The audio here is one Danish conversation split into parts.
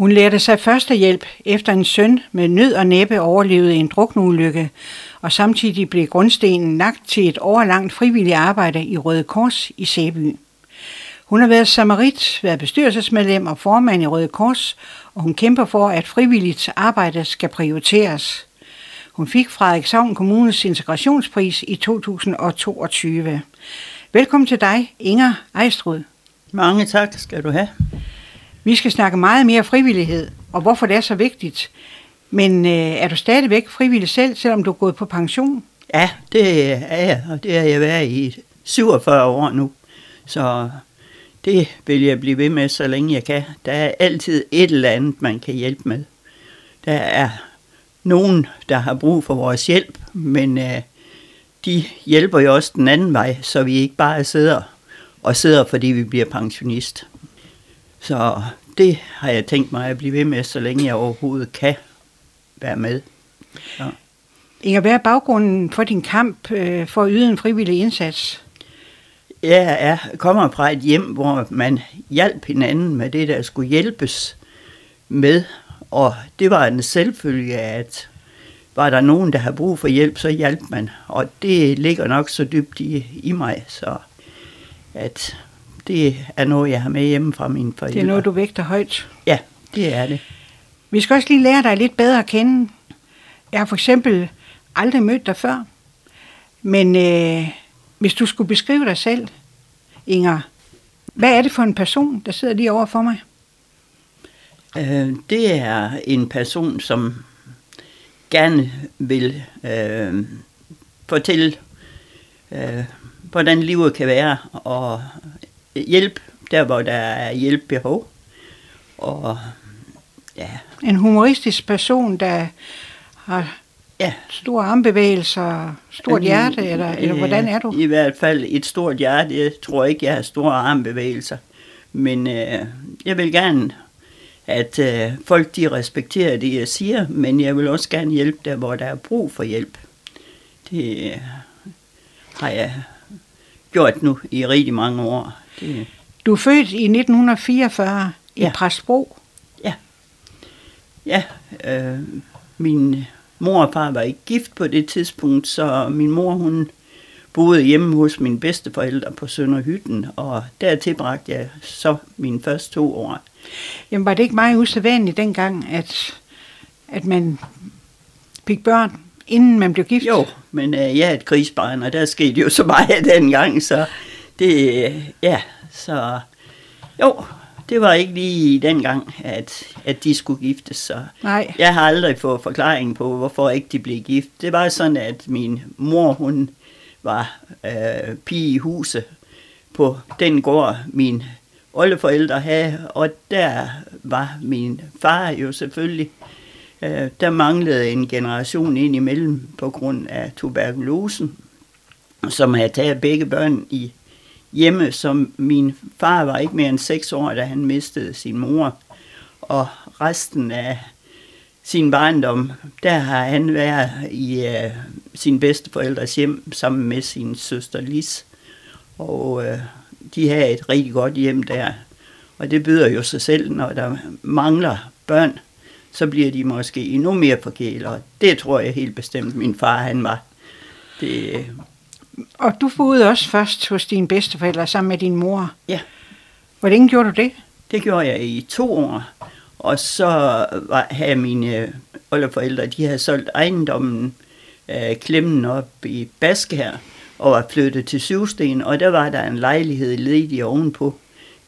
Hun lærte sig førstehjælp efter en søn med nød og næppe overlevede en drukneulykke, og samtidig blev grundstenen lagt til et årlangt frivilligt arbejde i Røde Kors i Sæby. Hun har været samarit, været bestyrelsesmedlem og formand i Røde Kors, og hun kæmper for, at frivilligt arbejde skal prioriteres. Hun fik Frederikshavn Kommunes integrationspris i 2022. Velkommen til dig, Inger Ejstrud. Mange tak skal du have. Vi skal snakke meget mere frivillighed, og hvorfor det er så vigtigt. Men øh, er du stadigvæk frivillig selv, selvom du er gået på pension? Ja, det er jeg, og det har jeg været i 47 år nu. Så det vil jeg blive ved med, så længe jeg kan. Der er altid et eller andet, man kan hjælpe med. Der er nogen, der har brug for vores hjælp, men øh, de hjælper jo også den anden vej, så vi ikke bare sidder og sidder, fordi vi bliver pensionist. Så det har jeg tænkt mig at blive ved med, så længe jeg overhovedet kan være med. Ja. Inger, hvad er baggrunden for din kamp øh, for at yde en frivillig indsats? Jeg er, kommer fra et hjem, hvor man hjalp hinanden med det, der skulle hjælpes med. Og det var en selvfølge, at var der nogen, der har brug for hjælp, så hjalp man. Og det ligger nok så dybt i, i mig, så at det er noget, jeg har med hjemme fra mine forældre. Det er noget, du vægter højt. Ja, det er det. Vi skal også lige lære dig lidt bedre at kende. Jeg har for eksempel aldrig mødt dig før. Men øh, hvis du skulle beskrive dig selv, Inger, hvad er det for en person, der sidder lige over for mig? Øh, det er en person, som gerne vil øh, fortælle, øh, hvordan livet kan være, og hjælp der, hvor der er hjælpbehov. Og ja. En humoristisk person, der har ja. store armbevægelser, stort hjerte, eller, eller hvordan er du? I hvert fald et stort hjerte. Jeg tror ikke, jeg har store armbevægelser. Men øh, jeg vil gerne, at øh, folk de respekterer det, jeg siger, men jeg vil også gerne hjælpe der, hvor der er brug for hjælp. Det øh, har jeg gjort nu i rigtig mange år. Det... Du er født i 1944 i ja. Præstbro. Ja. Ja, øh, min mor og far var ikke gift på det tidspunkt, så min mor hun boede hjemme hos mine bedsteforældre på Sønderhytten, og der tilbragte jeg så mine første to år. Jamen var det ikke meget usædvanligt dengang, at, at man fik børn, inden man blev gift? Jo, men uh, jeg er et krigsbarn, og der skete jo så meget dengang, så det, ja, så jo, det var ikke lige dengang, at, at de skulle giftes. Så Nej. Jeg har aldrig fået forklaring på, hvorfor ikke de blev gift. Det var sådan, at min mor, hun var øh, pige i huset på den gård, min oldeforældre havde, og der var min far jo selvfølgelig. Øh, der manglede en generation ind imellem på grund af tuberkulosen, som havde taget begge børn i hjemme, som min far var ikke mere end seks år, da han mistede sin mor. Og resten af sin barndom, der har han været i uh, sin bedsteforældres hjem sammen med sin søster Lis. Og uh, de har et rigtig godt hjem der. Og det byder jo sig selv, når der mangler børn, så bliver de måske endnu mere forkælet. Og det tror jeg helt bestemt, min far han var. Det, øh, og du boede også først hos dine bedsteforældre sammen med din mor. Ja. Hvordan gjorde du det? Det gjorde jeg i to år. Og så var, havde mine oldeforældre, de havde solgt ejendommen øh, Klemmen op i Baske her, og var flyttet til Syvsten, og der var der en lejlighed ledig ovenpå.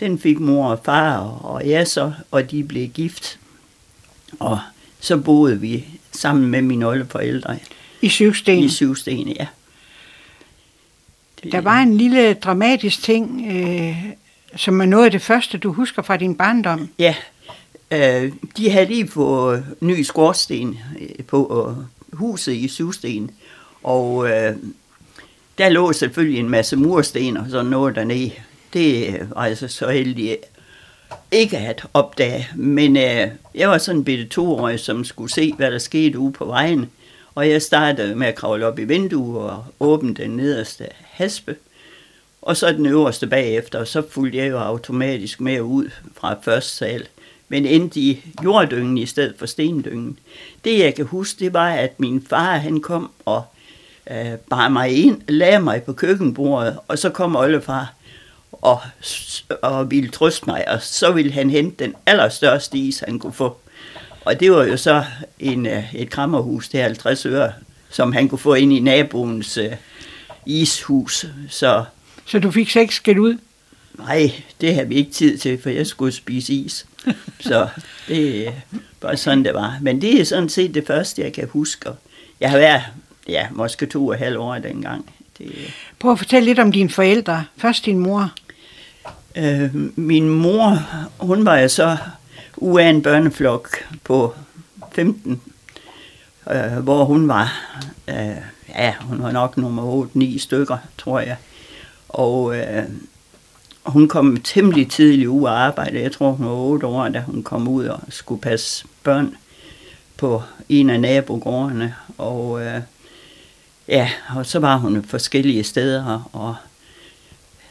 Den fik mor og far og jeg så, og de blev gift. Og så boede vi sammen med mine oldeforældre. I Syvsten? I Syvsten, ja. Der var en lille dramatisk ting, øh, som er noget af det første, du husker fra din barndom. Ja, øh, de havde lige fået ny skorsten øh, på øh, huset i Syvsten, og øh, der lå selvfølgelig en masse mursten og sådan noget dernede. Det var altså så heldig ikke at opdage, men øh, jeg var sådan en bitte toårig, som skulle se, hvad der skete ude på vejen. Og jeg startede med at kravle op i vinduet og åbne den nederste haspe. Og så den øverste bagefter, og så fulgte jeg jo automatisk med ud fra første sal. men endte i jorddyngen i stedet for stendyngen. Det jeg kan huske, det var, at min far han kom og øh, bar mig ind, lagde mig på køkkenbordet, og så kom oldefar og, og ville trøste mig, og så ville han hente den allerstørste is, han kunne få. Og det var jo så en, øh, et krammerhus til 50 øre, som han kunne få ind i naboens uh, ishus. Så, så du fik seks skæld ud? Nej, det havde vi ikke tid til, for jeg skulle spise is. så det var sådan, det var. Men det er sådan set det første, jeg kan huske. Jeg har været, ja, måske to og halv år dengang. Det... Prøv at fortælle lidt om dine forældre. Først din mor. Øh, min mor, hun var jo så ud af en børneflok på 15, øh, hvor hun var, øh, ja, hun var nok nummer 8-9 stykker, tror jeg. Og øh, hun kom temmelig tidligt ud af arbejde. Jeg tror, hun var 8 år, da hun kom ud og skulle passe børn på en af nabogårdene. Og øh, ja, og så var hun forskellige steder, og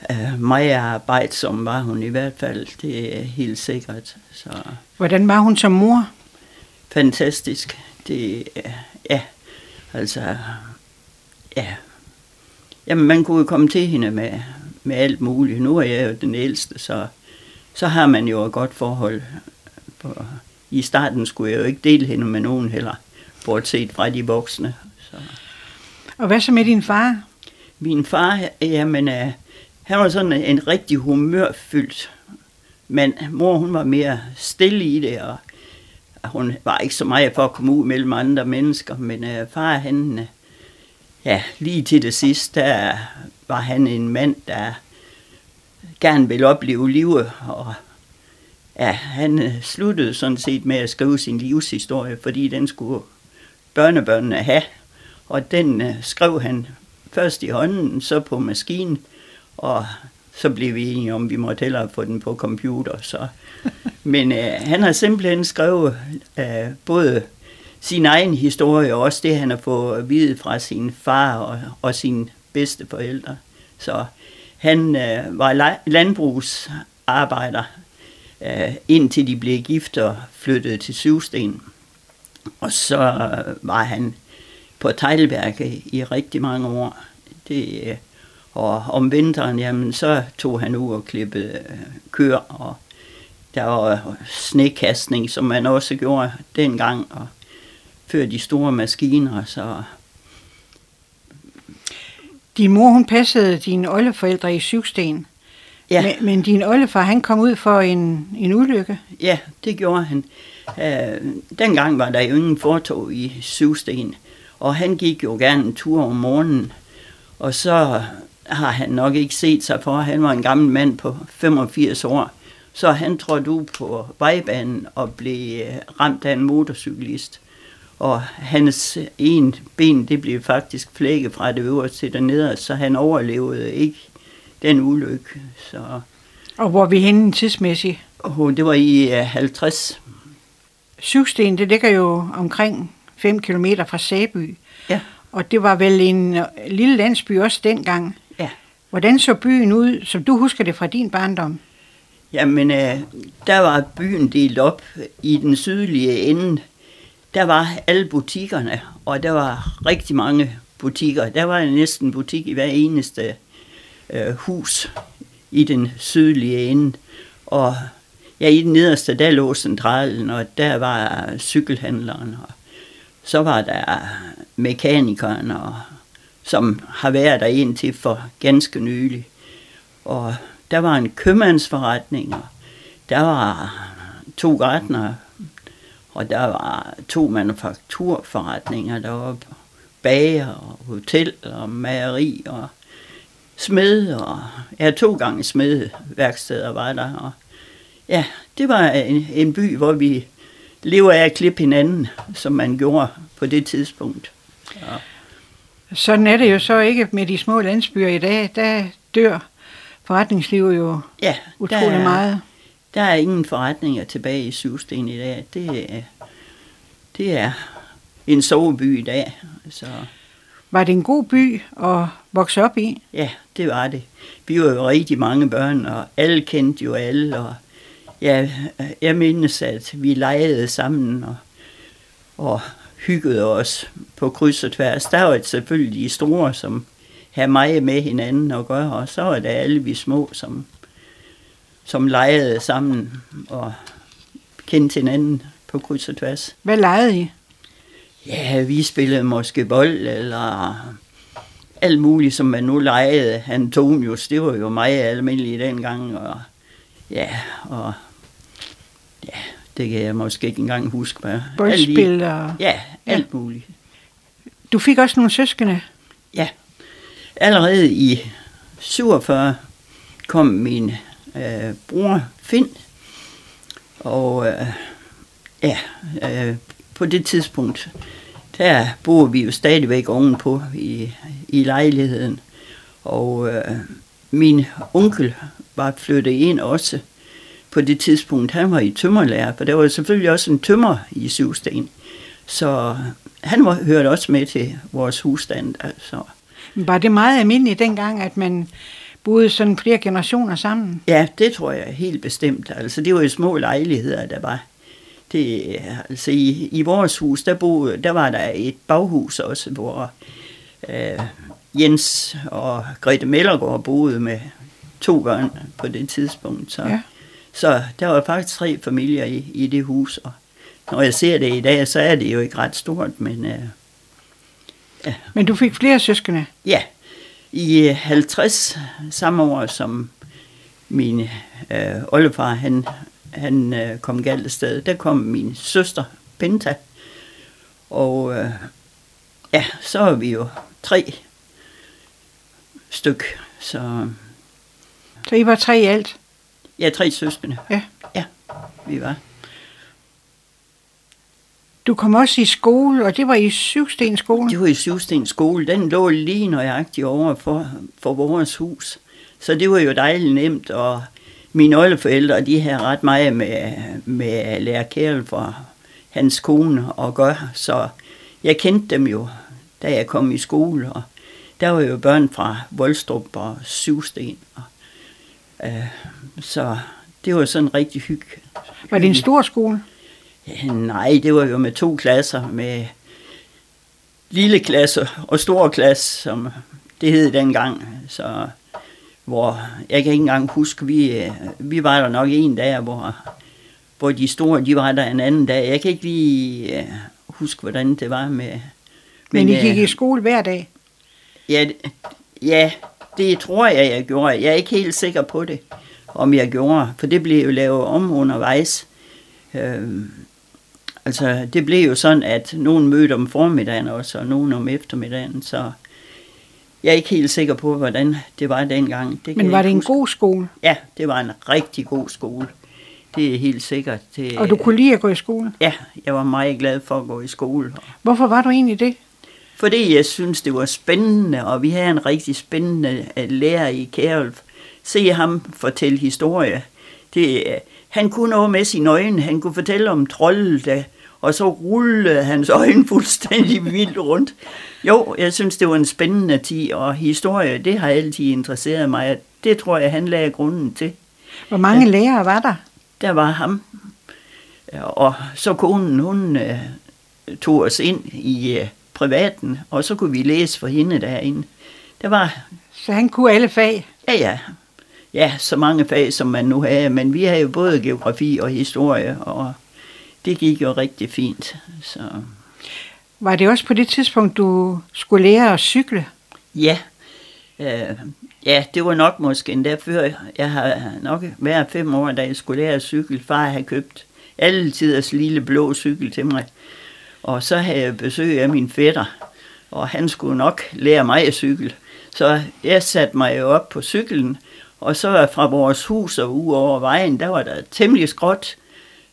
øh, meget arbejde, som var hun i hvert fald, det er helt sikkert. Så. Hvordan var hun som mor? Fantastisk. Det, ja, altså, ja. Jamen, man kunne jo komme til hende med, med alt muligt. Nu er jeg jo den ældste, så, så har man jo et godt forhold. På, I starten skulle jeg jo ikke dele hende med nogen heller, bortset fra de voksne. Så. Og hvad så med din far? Min far, jamen, uh, han var sådan en rigtig humørfyldt mand. mor, hun var mere stille i det, og hun var ikke så meget for at komme ud mellem andre mennesker, men øh, far, han, øh, ja, lige til det sidste, der var han en mand, der gerne ville opleve livet, og ja, han uh, sluttede sådan set med at skrive sin livshistorie, fordi den skulle børnebørnene have, og den øh, skrev han først i hånden, så på maskinen, og så blev vi enige om, at vi måtte hellere få den på computer. Så. Men øh, han har simpelthen skrevet øh, både sin egen historie, og også det, han har fået at vide fra sin far og, og sine bedste forældre. Så han øh, var landbrugsarbejder, øh, indtil de blev gift og flyttede til Syvsten. Og så øh, var han på Teglværket i rigtig mange år. Det, øh, og om vinteren, jamen, så tog han ud og klippede øh, køer, og der var snekastning, som man også gjorde dengang, og før de store maskiner, så... Din mor, hun passede dine oldeforældre i Syvsten. Ja. Men, men din oldefar, han kom ud for en, en ulykke? Ja, det gjorde han. Øh, dengang var der jo ingen fortog i Syvsten, og han gik jo gerne en tur om morgenen, og så har han nok ikke set sig for. Han var en gammel mand på 85 år. Så han trådte ud på vejbanen og blev øh, ramt af en motorcyklist. Og hans en ben, det blev faktisk flækket fra det øverste til det nederste, så han overlevede ikke den ulykke. Så, og hvor er vi henne tidsmæssigt? Og det var i 50. Øh, Syvsten, det ligger jo omkring 5 km fra Sæby. Ja. Og det var vel en øh, lille landsby også dengang. Hvordan så byen ud, som du husker det fra din barndom? Jamen, øh, der var byen delt op i den sydlige ende. Der var alle butikkerne, og der var rigtig mange butikker. Der var næsten butik i hver eneste øh, hus i den sydlige ende. Og ja, i den nederste, der lå centralen, og der var cykelhandleren, og så var der mekanikeren, og som har været der indtil for ganske nylig. Og der var en købmandsforretning, og der var to gartner, og der var to manufakturforretninger, der bager og hotel og mageri og smed, og ja, to gange smedværksteder var der. Og ja, det var en, en by, hvor vi lever af at klippe hinanden, som man gjorde på det tidspunkt. Ja. Sådan er det jo så ikke med de små landsbyer i dag. Der dør forretningslivet jo ja, utrolig der er, meget. Der er ingen forretninger tilbage i Syvsten i dag. Det, det er en soveby i dag. Så. Var det en god by at vokse op i? Ja, det var det. Vi var jo rigtig mange børn, og alle kendte jo alle, og Ja, jeg mindes, at vi legede sammen og, og hyggede os på kryds og tværs. Der var selvfølgelig de store, som havde meget med hinanden at gøre, og så var der alle vi små, som, som legede sammen og kendte hinanden på kryds og tværs. Hvad legede I? Ja, vi spillede måske bold, eller alt muligt, som man nu legede. Antonius, det var jo meget almindeligt dengang, og ja, og det kan jeg måske ikke engang huske. Hvad. Boldspil og... Ja, alt ja. muligt. Du fik også nogle søskende? Ja. Allerede i 47 kom min øh, bror Finn, og øh, ja, øh, på det tidspunkt, der bor vi jo stadigvæk ovenpå i, i lejligheden. Og øh, min onkel var flyttet ind også på det tidspunkt. Han var i tømmerlærer, for der var selvfølgelig også en tømmer i Syvsten. Så han var, hørte også med til vores husstand. Altså. Var det meget almindeligt dengang, at man boede sådan flere generationer sammen? Ja, det tror jeg helt bestemt. Altså, det var jo små lejligheder, der var. Det, altså i, i vores hus, der, boede, der var der et baghus også, hvor øh, Jens og Grete Mellergaard boede med to børn på det tidspunkt. Så, ja. Så der var faktisk tre familier i, i det hus, og når jeg ser det i dag, så er det jo ikke ret stort, men... Øh, ja. Men du fik flere søskende? Ja. I 50 samme år, som min øh, oldefar, han han øh, kom galt af sted. Der kom min søster, Penta, og øh, ja, så er vi jo tre styk. Så, så I var tre i alt? Ja, tre søskende. Ja. Ja, vi var. Du kom også i skole, og det var i Syvsten skole? Det var i Syvsten skole. Den lå lige nøjagtigt over for, for vores hus. Så det var jo dejligt nemt, og mine oldeforældre, de har ret meget med, med lærer Kjærl for hans kone at gøre, så jeg kendte dem jo, da jeg kom i skole, og der var jo børn fra Voldstrup og Syvsten, og, så det var sådan rigtig hygge. Var det en stor skole? Nej, det var jo med to klasser, med lille klasse og stor klasse, som det hed dengang, så hvor jeg kan ikke engang huske, vi, vi var der nok en dag, hvor, hvor de store, de var der en anden dag. Jeg kan ikke lige uh, huske, hvordan det var med... Men, men I gik i skole hver dag? Ja, ja, det tror jeg, jeg gjorde. Jeg er ikke helt sikker på det, om jeg gjorde, for det blev jo lavet om undervejs. Uh, altså, det blev jo sådan, at nogen mødte om formiddagen også, og nogen om eftermiddagen, så jeg er ikke helt sikker på, hvordan det var dengang. Det Men var det en huske. god skole? Ja, det var en rigtig god skole. Det er helt sikkert. Det, og du kunne lide at gå i skole? Ja, jeg var meget glad for at gå i skole. Hvorfor var du egentlig det? Fordi jeg synes, det var spændende, og vi havde en rigtig spændende øh, lærer i Kærulf. Se ham fortælle historie. Det, øh, han kunne noget med sine øjne. Han kunne fortælle om trolde, der og så rullede hans øjne fuldstændig vildt rundt. Jo, jeg synes, det var en spændende tid, og historie, det har altid interesseret mig. Det tror jeg, han lagde grunden til. Hvor mange ja, lærere var der? Der var ham. Og så konen, hun tog os ind i privaten, og så kunne vi læse for hende derinde. Der var... Så han kunne alle fag? Ja, ja. Ja, så mange fag, som man nu havde, men vi havde jo både geografi og historie, og det gik jo rigtig fint. Så. Var det også på det tidspunkt, du skulle lære at cykle? Ja, øh, ja det var nok måske endda før. Jeg har nok været fem år, da jeg skulle lære at cykle. Far havde købt alle tiders lille blå cykel til mig. Og så havde jeg besøg af min fætter, og han skulle nok lære mig at cykle. Så jeg satte mig op på cyklen, og så fra vores hus og ud over vejen, der var der temmelig skråt.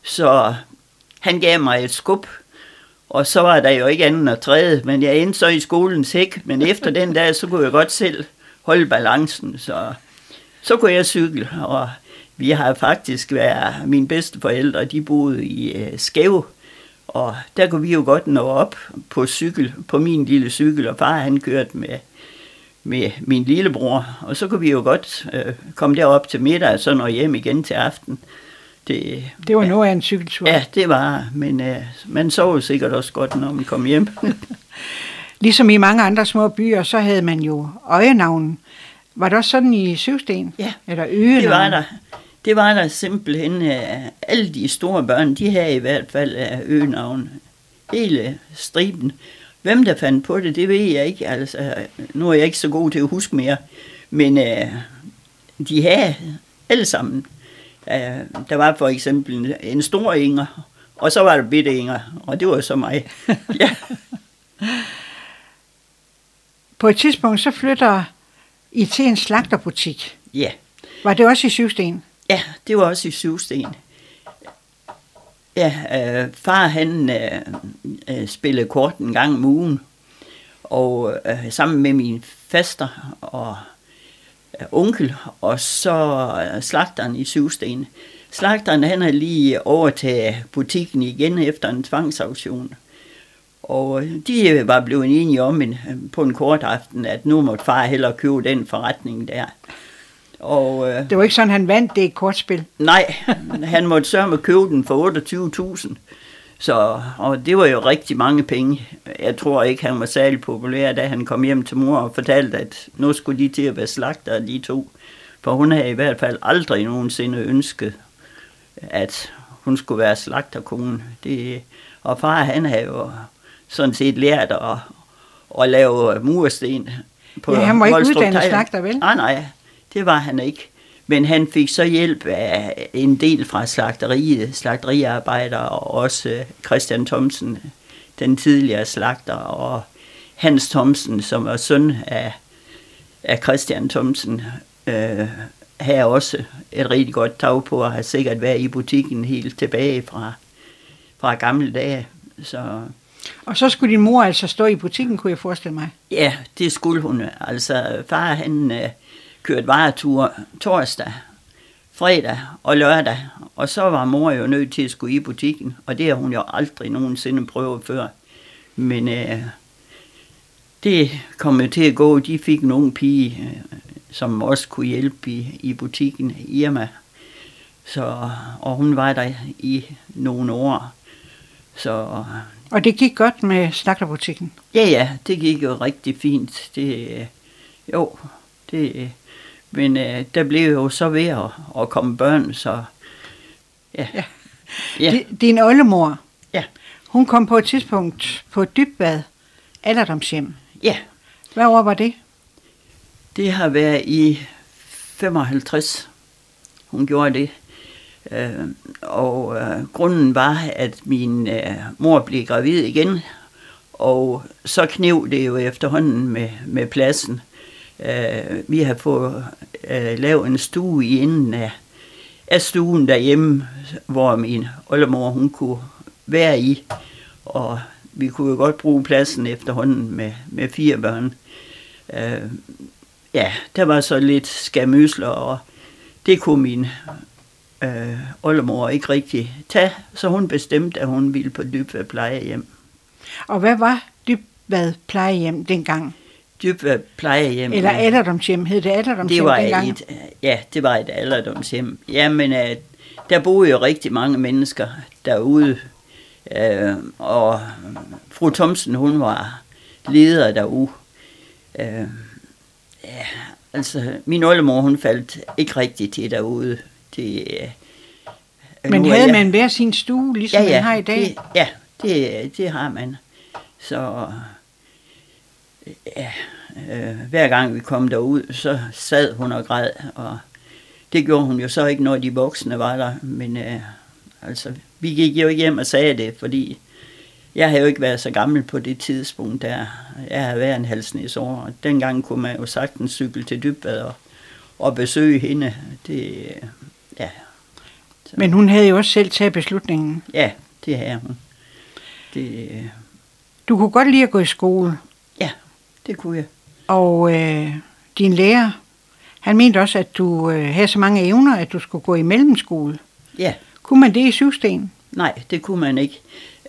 Så han gav mig et skub, og så var der jo ikke andet at træde, men jeg endte så i skolens hæk, men efter den dag, så kunne jeg godt selv holde balancen, så, så kunne jeg cykle, og vi har faktisk været, mine bedste forældre, de boede i øh, Skæve, og der kunne vi jo godt nå op på cykel, på min lille cykel, og far han kørte med, med min lillebror, og så kunne vi jo godt øh, komme derop til middag, og så nå hjem igen til aften Det, Det var noget af en cykeltur. ja, det var, men øh, man sov sikkert også godt, når man kom hjem. Ligesom i mange andre små byer, så havde man jo øjenavnen. Var det også sådan i Syvsten? Ja, Eller øgenavn? Det var der. Det var der simpelthen. øh, Alle de store børn, de havde i hvert fald øh, øgenavn. Hele striben. Hvem der fandt på det, det ved jeg ikke. Altså, nu er jeg ikke så god til at huske mere. Men øh, de havde alle sammen. Øh, der var for eksempel en, en stor Inger, og så var der bitte Inger, og det var så mig. ja, På et tidspunkt, så flytter I til en slagterbutik. ja. Var det også i Syvsten? Ja, det var også i Syvsten. Ja, øh, far han øh, øh, spillede kort en gang om ugen, og øh, sammen med min faster og øh, onkel, og så øh, slagteren i Syvsten. Slagteren han har lige overtaget butikken igen efter en tvangsauktion. Og øh, de øh, var blevet enige om en, øh, på en kort aften, at nu måtte far hellere købe den forretning der. Og, øh, Det var ikke sådan, han vandt det kortspil. Nej, han måtte sørge med købe den for 28.000. Så, og det var jo rigtig mange penge. Jeg tror ikke, han var særlig populær, da han kom hjem til mor og fortalte, at nu skulle de til at være slagter, de to. For hun havde i hvert fald aldrig nogensinde ønsket, at hun skulle være slagterkone. Det, og far, han havde jo sådan set lært at, at lave mursten. På Ja, han var ikke uddannet slagter, vel? Nej, nej, det var han ikke. Men han fik så hjælp af en del fra slagteriet, slagteriarbejdere og også øh, Christian Thomsen, den tidligere slagter, og Hans Thomsen, som var søn af, af Christian Thomsen, øh, havde også et rigtig godt tag på at have sikkert været i butikken helt tilbage fra, fra gamle dage. Så Og så skulle din mor altså stå i butikken, kunne jeg forestille mig. Ja, det skulle hun. Altså, far han øh, kørte varetur torsdag, fredag og lørdag, og så var mor jo nødt til at skulle i butikken, og det har hun jo aldrig nogensinde prøvet før. Men øh, det kom jo til at gå. De fik ung pige, øh, som også kunne hjælpe i, i butikken, Irma. Så, og hun var der i nogle år. Så Og det gik godt med slagterbutikken. Ja, ja, det gik jo rigtig fint. Det, øh, jo, det, øh, men øh, der blev jo så ved at, at komme børn, så ja. Ja. Ja, Di- Din oldemor, ja, hun kom på et tidspunkt på Dybbad alderdomshjem. ja. Hvad år var det? Det har været i 55, hun gjorde det. Øh, og øh, grunden var, at min øh, mor blev gravid igen, og så knev det jo efterhånden med, med pladsen. Øh, vi har fået øh, lavet en stue i enden af, af stuen derhjemme, hvor min oldemor hun kunne være i, og vi kunne jo godt bruge pladsen efterhånden med, med fire børn. Øh, ja, der var så lidt skamysler, og det kunne min øh, oldemor ikke rigtig tage, så hun bestemte, at hun ville på Dybvad plejehjem. Og hvad var Dybbad plejehjem dengang? Dybvad plejehjem. Eller øh, alderdomshjem, hed det alderdomshjem det var dengang? et, ja, det var et alderdomshjem. Jamen, øh, der boede jo rigtig mange mennesker derude, øh, og fru Thomsen, hun var leder derude. Øh, ja, altså, min oldemor, hun faldt ikke rigtig til derude. Det, øh, Men havde jeg- man hver sin stue, ligesom man har i dag? Det, ja, det, det har man. Så ja, øh, hver gang vi kom derud, så sad hun og græd, og det gjorde hun jo så ikke, når de voksne var der. Men øh, altså, vi gik jo ikke hjem og sagde det, fordi jeg havde jo ikke været så gammel på det tidspunkt der. Jeg havde været en halsnæs år, og dengang kunne man jo sagtens cykle til Dybvad og, og besøge hende. Det, øh, ja, Men hun havde jo også selv taget beslutningen. ja, det havde hun. Det, øh, Du kunne godt lide at gå i skole, det kunne jeg. og øh, din lærer, han mente også, at du øh, havde så mange evner, at du skulle gå i mellemskole. Ja, Kunne man det i Syvsten? nej, det kunne man ikke.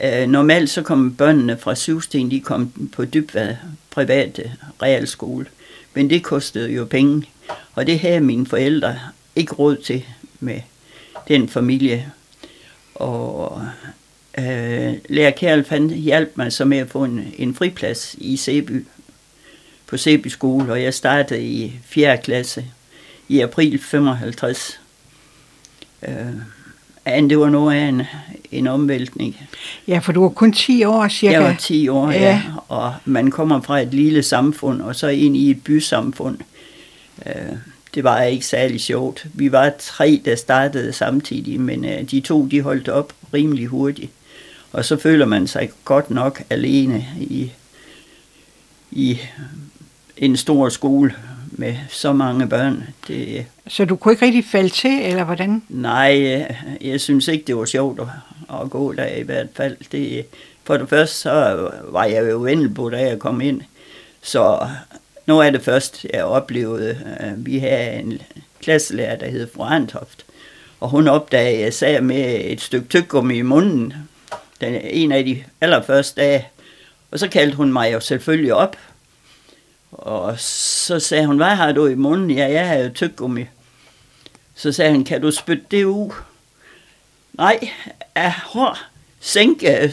Øh, normalt så kom børnene fra Syvsten, de kom på Dybvad private realskole. Men det kostede jo penge, og det havde mine forældre ikke råd til med den familie. Og øh, Lærer Kjærl han hjalp mig så med at få en, en friplads i Seby, på Seby skole, og jeg startede i 4. klasse i april 55. Øh, det var noget af en, en omvæltning. Ja, for du var kun 10 år cirka. Jeg var 10 år, ja. ja. Og man kommer fra et lille samfund, og så ind i et bysamfund. Øh, det var ikke særlig sjovt. Vi var tre, der startede samtidig, men øh, de to, de holdt op rimelig hurtigt. Og så føler man sig godt nok alene i, i en stor skole med så mange børn. Det, så du kunne ikke rigtig falde til, eller hvordan? Nej, jeg, synes ikke, det var sjovt at, at gå der i hvert fald. Det, for det første, så var jeg jo på, da jeg kom ind. Så nu er det først, jeg oplevede, at vi havde en klasselærer, der hed fru Antoft. Og hun opdagede, at jeg sad med et stykke tyggegummi i munden, den, en af de allerførste dage. Og så kaldte hun mig jo selvfølgelig op, og så sagde hun, hvad har du i munden? Ja, jeg jo tyggegummi. Så sagde han, kan du spytte det ud? Nej, jeg har sænke.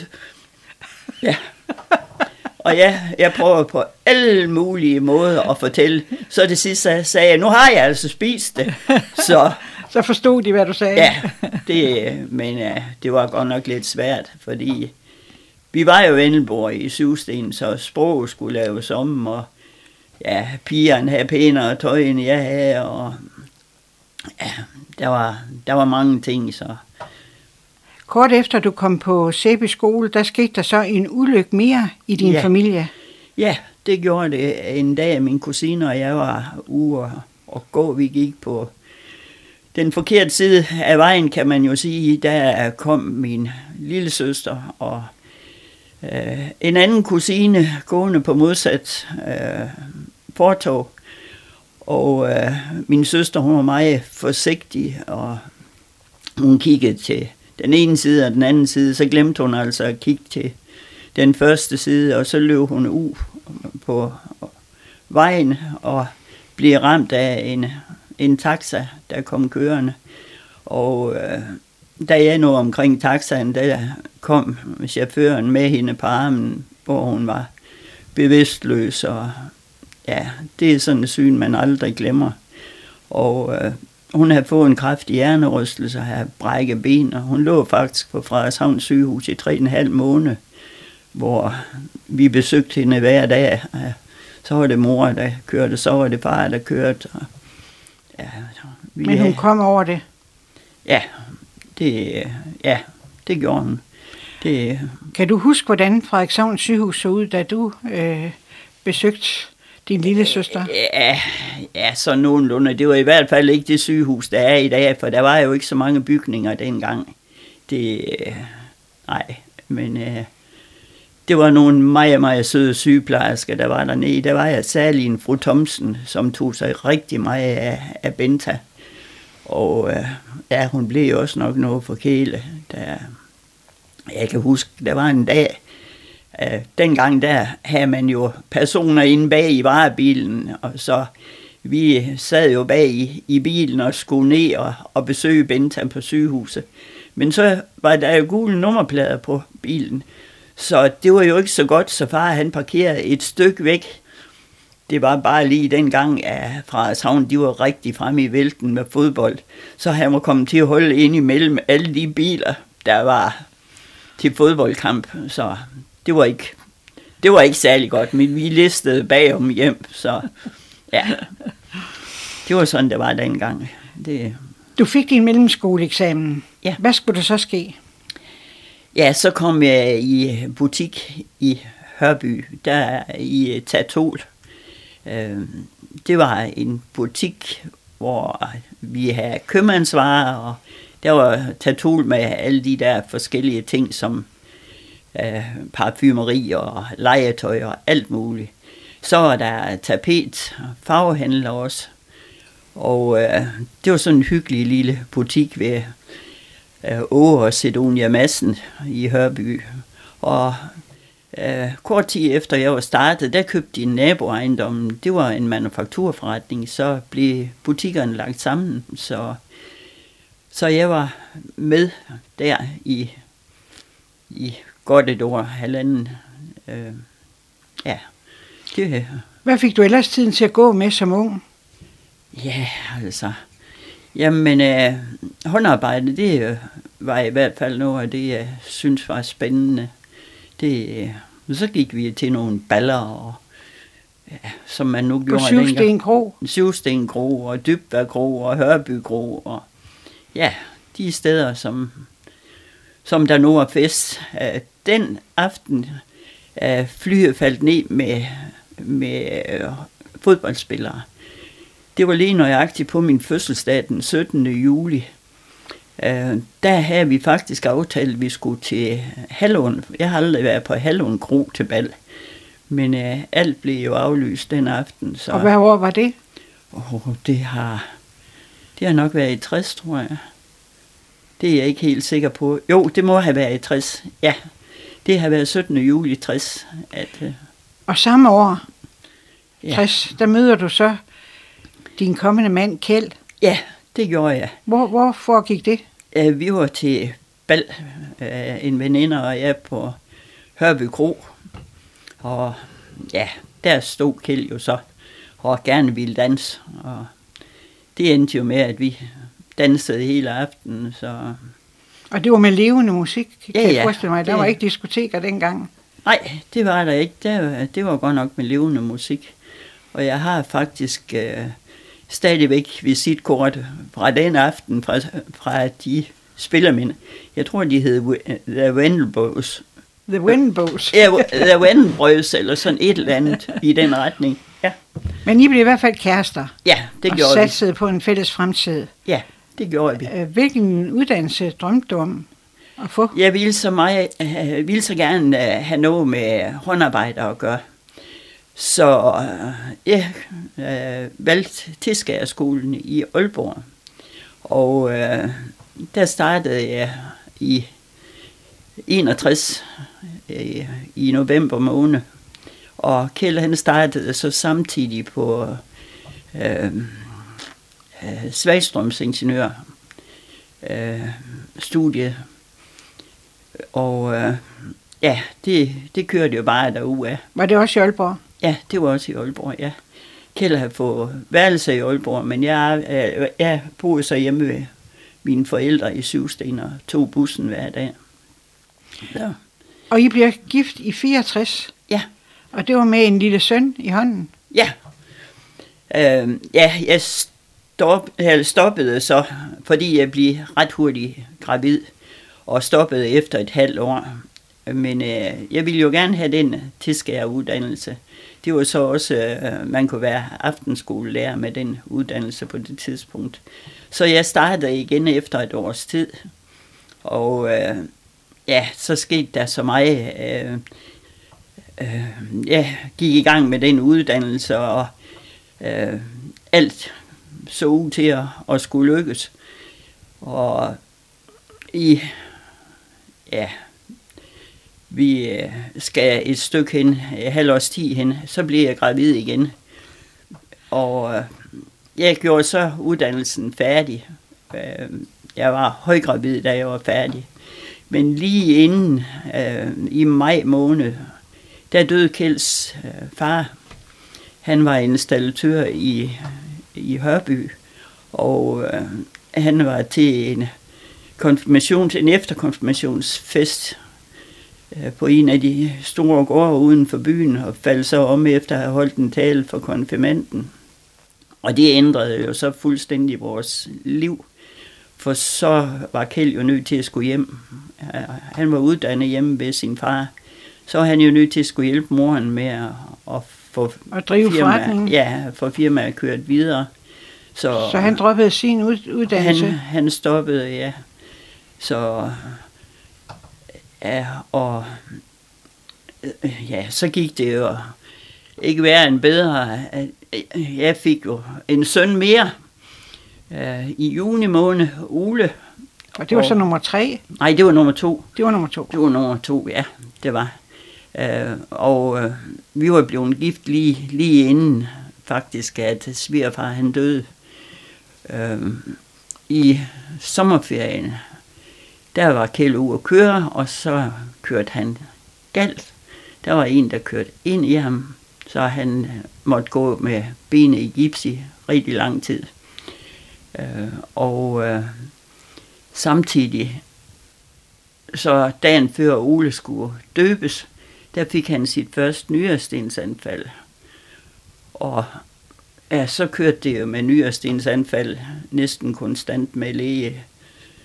Ja. Og ja, jeg prøver på alle mulige måder at fortælle. Så det sidste sagde jeg, nu har jeg altså spist det. Så, så forstod de, hvad du sagde. Ja, det, men ja, det var godt nok lidt svært, fordi vi var jo vendelbord i Syvsten, så sproget skulle laves om, og ja, pigerne havde pænere tøj, end jeg havde, og ja, der var, der var mange ting, så... Kort efter du kom på Sæby skole, der skete der så en ulykke mere i din ja. familie. Ja, det gjorde det. En dag min kusine og jeg var ude og, og gå. Vi gik på den forkerte side af vejen, kan man jo sige. Der kom min lille søster og øh, en anden kusine gående på modsat øh, fortog. Og øh, min søster, hun var meget forsigtig, og hun kiggede til den ene side og den anden side. Så glemte hun altså at kigge til den første side, og så løb hun ud på vejen og blev ramt af en, en taxa, der kom kørende. Og øh, da jeg nåede omkring taxaen, der kom chaufføren med hende på armen, hvor hun var bevidstløs og ja, det er sådan et syn, man aldrig glemmer. Og øh, hun havde fået en kraftig hjernerystelse og havde brækket ben, og hun lå faktisk på Frederikshavn sygehus i tre en halv måned, hvor vi besøgte hende hver dag. Så var det mor, der kørte, så var det far, der kørte. Og, ja, vi, Men hun kom over det? Ja, det, ja, det gjorde hun. Det, kan du huske, hvordan Frederikshavn sygehus så ud, da du øh, besøgte din lille søster? Ja, ja, så nogenlunde. Det var i hvert fald ikke det sygehus, der er i dag, for der var jo ikke så mange bygninger dengang. Det, nej, men øh, det var nogle meget, meget søde sygeplejersker, der var dernede. Der var jeg særlig en fru Thomsen, som tog sig rigtig meget af, af Benta. Og øh, ja, hun blev også nok noget forkælet. Der, jeg kan huske, der var en dag, øh, dengang der havde man jo personer inde bag i varebilen, og så vi sad jo bag i, i bilen og skulle ned og, og besøge Bentham på sygehuset. Men så var der jo gule nummerplader på bilen, så det var jo ikke så godt, så far han parkerede et stykke væk. Det var bare lige dengang, at fra Havn, de var rigtig fremme i vælten med fodbold. Så han var kommet til at holde ind imellem alle de biler, der var til fodboldkamp. Så det var ikke, det var ikke særlig godt, men vi listede bagom hjem, så ja, det var sådan, det var dengang. Det... Du fik din mellemskoleeksamen. Ja. Hvad skulle der så ske? Ja, så kom jeg i butik i Hørby, der i Tatol. Øhm, det var en butik, hvor vi havde købmandsvarer, og der var Tatol med alle de der forskellige ting, som øh, parfumeri og legetøj og alt muligt. Så er der tapet, farvehandler også. Og øh, det var sådan en hyggelig lille butik ved øh, Åge og Sedonia Madsen i Hørby. Og øh, kort tid efter jeg var startet, der købte de naboejendommen. Det var en manufakturforretning, så blev butikkerne lagt sammen. Så Så jeg var med der i, i godt et år, halvanden. Øh, ja, det, Hvad fik du ellers tiden til at gå med som ung? ja, altså. Jamen, øh, håndarbejde, det øh, var i hvert fald noget af det, jeg synes var spændende. Det, øh, så gik vi til nogle baller, og, ja, som man nu På gjorde dengang. Syvsten Kro? Syvsten Kro og Dybberg Kro og Hørby Kro og ja, de steder, som, som der nu er fest. Øh, Den aften er flyet faldt ned med, med øh, fodboldspillere. Det var lige nøjagtigt på min fødselsdag den 17. juli. Øh, der havde vi faktisk aftalt, at vi skulle til Hallund. Jeg har aldrig været på Hallund Kro til bal. Men øh, alt blev jo aflyst den aften. Så... Og hvad år var det? Åh, det har, det har nok været i 60, tror jeg. Det er jeg ikke helt sikker på. Jo, det må have været i 60. Ja, det har været 17. juli 60. At, øh, Og samme år, ja. 60, der møder du så din kommende mand, Kjeld. ja, det gjorde jeg. Hvor, hvor foregik det? Øh, Vi var til bal, øh, en veninde og jeg på Hørby Kro. Og ja, der stod Kjeld jo så og gerne ville danse. Og det endte jo med, at vi dansede hele aftenen, så Og det var med levende musik, kan Ja, jeg forestille mig. Der Det- var ikke diskoteker dengang. Nej, det var der ikke. Det, det var godt nok med levende musik. Og jeg har faktisk øh, stadigvæk visitkort fra den aften, fra, fra de spillermænd. Jeg tror, de hed The Wendelboes. The Windbows. Ja, The Wendelboes, eller sådan et eller andet i den retning. Ja, Men I blev i hvert fald kærester. ja det og gjorde vi. satsede på en fælles fremtid. Ja, det gjorde vi. Øh, Hvilken uddannelse drømte du om at få? Jeg ville så, meget, øh, ville så gerne øh, have noget med håndarbejde at gøre. Så øh, jeg øh, valgte Tilskærskolen i Aalborg. Og øh, der startede jeg i 61 øh, i november måned. Og Kjell han startede så samtidig på øh, øh, Svagstrøms ingeniør øh, studie og øh, ja, det, det kørte jo bare derude af. Var det også i Aalborg? Ja, det var også i Aalborg, ja. Kjell har fået værelse i Aalborg, men jeg, øh, jeg boede så hjemme ved mine forældre i Syvsten og tog bussen hver dag. Så, Og I bliver gift i 64, ja, og det var med en lille søn i hånden. ja. Øh, ja, jeg stop, jeg stoppede så, fordi jeg blev ret hurtigt gravid, og stoppede efter et halvt år. Men øh, jeg ville jo gerne have den tilskæreruddannelse. Det var så også, øh, man kunne være aftenskolelærer med den uddannelse på det tidspunkt. Så jeg startede igen efter et års tid. Og øh, ja, så skete der så meget. Øh, øh, jeg gik i gang med den uddannelse, og øh, alt så ud til at, at skulle lykkes. Og i, ja, vi øh, skal et stykke hen, halv års ti hen, så bliver jeg gravid igen. Og øh, jeg gjorde så uddannelsen færdig. Øh, jeg var højgravid, da jeg var færdig. Men lige inden, i maj måned, der døde Kjelds far. Han var installatør i, i Hørby, og øh, han var til en konfirmations, en efterkonfirmationsfest øh, på en af de store gårde uden for byen, og faldt så om efter at have holdt en tale for konfirmanden. Og det ændrede jo så fuldstændig vores liv, for så var Kjeld jo nødt til at skulle hjem. Øh, han var uddannet hjemme ved sin far, så var han jo nødt til at skulle hjælpe moren med at, at få Og drive forretningen. ja, få firmaet kørt videre. Så, Så han droppede sin ud- uddannelse. han, han stoppede, ja. Så, ja, og ja, så gik det jo ikke værre end bedre. Jeg fik jo en søn mere øh, i juni måned, Ole. Og det var så og- nummer tre. Nej, det var nummer to. Det var nummer to. Det var nummer to, ja, det var. Øh, og øh, vi var blevet gift lige, lige inden faktisk, at svigerfar han døde. Øh, i sommerferien, der var Kjell ude at køre, og så kørte han galt. Der var en, der kørte ind i ham, så han måtte gå med benene i gips i rigtig lang tid. Øh, og øh, samtidig, så dagen før Ole skulle døbes, der fik han sit første nyrestensanfald. Og ja, så kørte det jo med nyrestensanfald næsten konstant med læge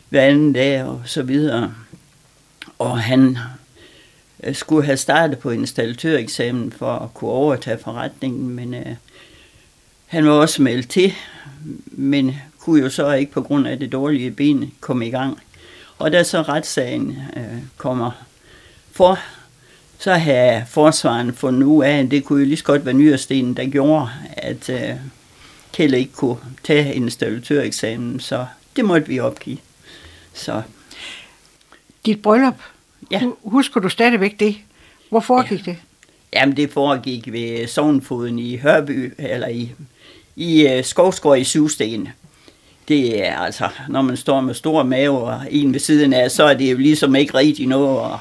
hver anden dag og så videre. Og han øh, skulle have startet på installatøreksamen for at kunne overtage forretningen, men øh, han var også meldt til, men kunne jo så ikke på grund af det dårlige ben komme i gang. Og da så retssagen øh, kommer for, så har forsvaren fundet ud af, at det kunne jo lige så godt være Nyrestenen, der gjorde, at øh, Kjell ikke kunne tage installatøreksamen, så det måtte vi opgive. Så. Dit bryllup, Ja. husker du stadigvæk det? Hvor foregik ja. det? Jamen, det foregik ved Sovnfoden i Hørby, eller i, i uh, Skovsgård i Syvsten. Det er altså, når man står med store mave og en ved siden af, så er det jo ligesom ikke rigtig noget. Og,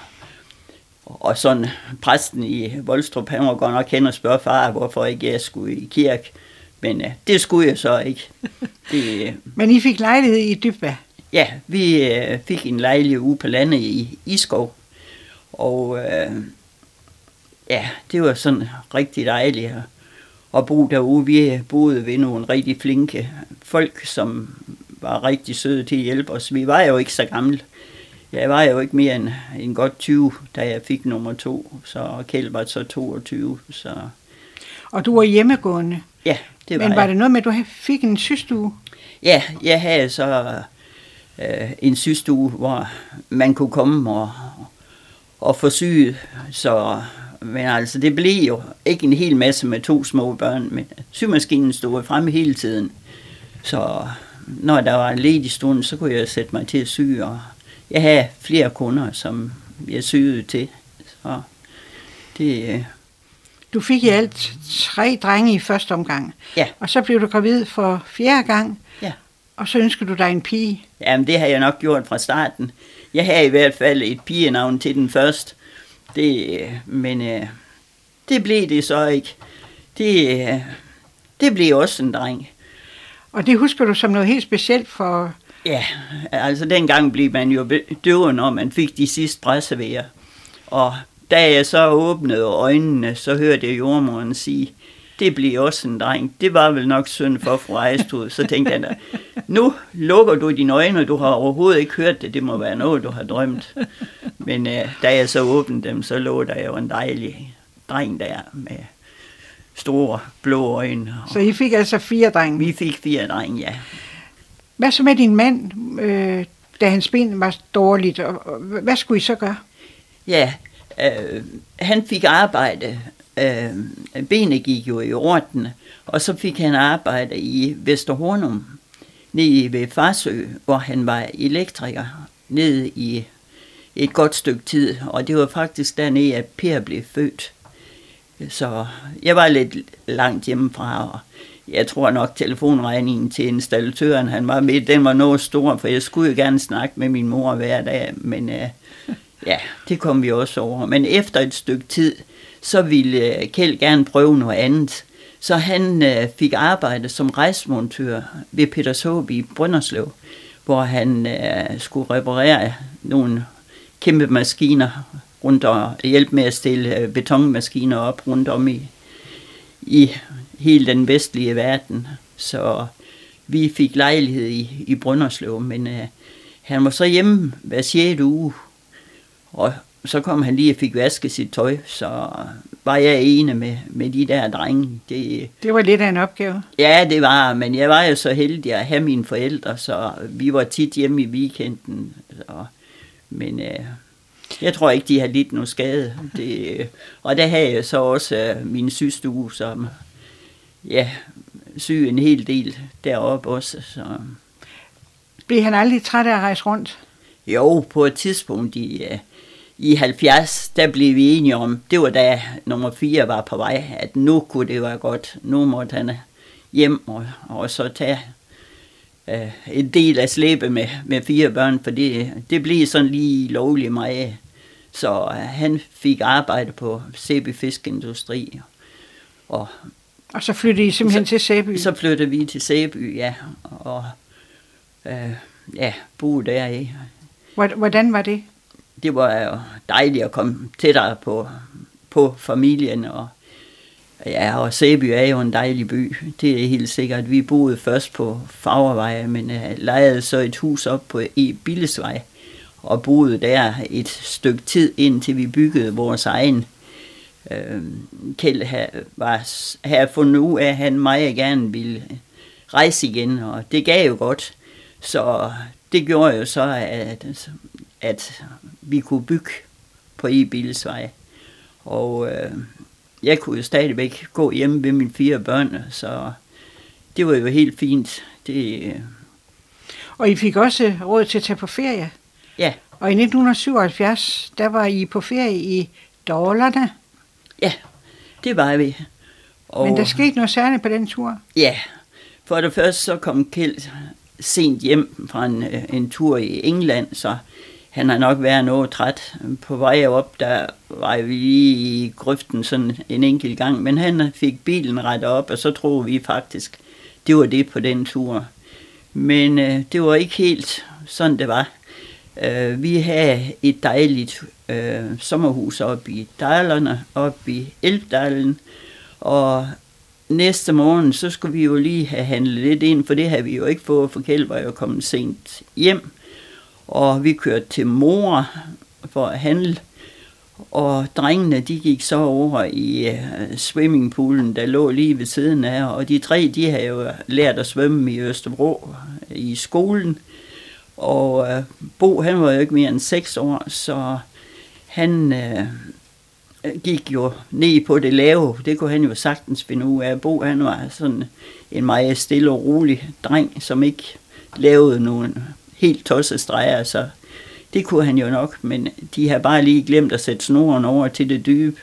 og sådan, præsten i Voldstrup, han var godt nok hen og spørge far, hvorfor ikke jeg skulle i kirke. Men uh, det skulle jeg så ikke. Det, øh, Men I fik lejlighed i Dybvad. Ja, vi øh, fik en lejlighed ude på landet i Iskov, og øh, ja, det var sådan rigtig dejligt at, at bo derude. Vi boede ved nogle rigtig flinke folk, som var rigtig søde til at hjælpe os. Vi var jo ikke så gamle. Jeg var jo ikke mere end, end godt 20, da jeg fik nummer to, så Kjeld var så 22, så Og du var hjemmegående. ja, det var Men var jeg. det noget med, at du fik en systue? Ja, jeg havde så øh, en systue, hvor man kunne komme og, og få syet. Så, men altså, det blev jo ikke en hel masse med to små børn, men symaskinen stod fremme hele tiden. Så når der var en ledig stund, så kunne jeg sætte mig til at sy, og jeg havde flere kunder, som jeg syede til. Så det, øh, Du fik i alt tre drenge i første omgang. ja, Og så blev du gravid for fjerde gang. Ja. Og så ønskede du dig en pige. Jamen, det har jeg nok gjort fra starten. Jeg har i hvert fald et pigenavn til den første. Det, øh, men øh, det blev det så ikke. Det, øh, det blev også en dreng. Og det husker du som noget helt specielt for... Ja, altså dengang blev man jo døv, når man fik de sidste brassevejer. Og da jeg så åbnede øjnene, så hørte jeg jordmoren sige, det bliver også en dreng. Det var vel nok synd for fru Ejstud. Så tænkte jeg nu lukker du dine øjne, og du har overhovedet ikke hørt det. Det må være noget, du har drømt. Men øh, da jeg så åbnede dem, så lå der jo en dejlig dreng der med store blå øjne. Så I fik altså fire drenge. Vi fik fire drenge, ja. Hvad så med din mand, øh, da hans ben var dårligt? Og, og, hvad skulle I så gøre? Ja, øh, han fik arbejde. Øh, benet gik jo i orden, og så fik han arbejde i Vesterhornum, nede ved Farsø, hvor han var elektriker, nede i et godt stykke tid, og det var faktisk dernede, at Per blev født. Så jeg var lidt langt hjemmefra, og jeg tror nok telefonregningen til installatøren, han var med, den var noget stor, for jeg skulle jo gerne snakke med min mor hver dag, men øh, ja, det kom vi også over. Men efter et stykke tid, så ville øh, Kjeld gerne prøve noget andet. Så han øh, fik arbejde som rejsmontør ved Petershåb i Brønderslev, hvor han øh, skulle reparere nogle kæmpe maskiner rundt og hjælpe med at stille øh, betonmaskiner op rundt om i, i hele den vestlige verden. Så vi fik lejlighed i, i Brønderslev, men øh, han var så hjemme hver 6. uge, og så kom han lige og fik vasket sit tøj, så var jeg ene med, med de der drenge. Det, Det var lidt af en opgave. Ja, det var, men jeg var jo så heldig at have mine forældre, så vi var tit hjemme i weekenden. Så, men øh, jeg tror ikke, de har lidt nogen skade. Det, og der havde jeg så også øh, min systue, som ja, syg en hel del deroppe også. Så. Blev han aldrig træt af at rejse rundt? Jo, på et tidspunkt i, øh, i 70, der blev vi enige om, det var da nummer 4 var på vej, at nu kunne det være godt. Nu måtte han hjem og, og så tage øh, en del af slæbe med, med fire børn, for det, det blev sådan lige lovligt meget. Så øh, han fik arbejde på Sæby Fiskindustri. Og, og så flyttede I simpelthen så, til Sæby? Så flyttede vi til Sæby, ja. Og øh, ja, boede der i. Hvordan var det? Det var jo dejligt at komme tættere på, på familien og Ja, og Sæby er jo en dejlig by. Det er helt sikkert. Vi boede først på Fagervej, men uh, lejede så et hus op på E. Billesvej og boede der et stykke tid, indtil vi byggede vores egen. Uh, Kjeld havde, var, havde fundet ud af, at han meget gerne ville rejse igen, og det gav jo godt. Så det gjorde jo så, at, at vi kunne bygge på E. Billesvej. Og uh, jeg kunne jo stadigvæk gå hjemme ved mine fire børn, så det var jo helt fint. Det, og I fik også råd til at tage på ferie? Ja. Og i 1977, der var I på ferie i Dårlerne? Ja, det var vi. Og, Men der skete noget særligt på den tur? Ja, for det første så kom Kjeld sent hjem fra en, en tur i England, så han har nok været noget træt. På vej op, der var vi lige i grøften sådan en enkelt gang, men han fik bilen rettet op, og så troede vi faktisk, det var det på den tur. Men øh, det var ikke helt sådan, det var. Øh, vi havde et dejligt øh, sommerhus oppe i Dejlerne, oppe i Elbdalen, og næste morgen, så skulle vi jo lige have handlet lidt ind, for det havde vi jo ikke fået, for Kjeld var jo kommet sent hjem. Og vi kørte til mor for at handle, og drengene, de gik så over i øh, swimmingpoolen, der lå lige ved siden af, og de tre, de havde jo lært at svømme i Østerbro i skolen, og øh, Bo, han var jo ikke mere end seks år, så han øh, gik jo ned på det lave, det kunne han jo sagtens finde ud af. Bo, han var sådan en meget stille og rolig dreng, som ikke lavede nogen helt tosset streger, så det kunne han jo nok, men de har bare lige glemt at sætte snoren over til det dybe.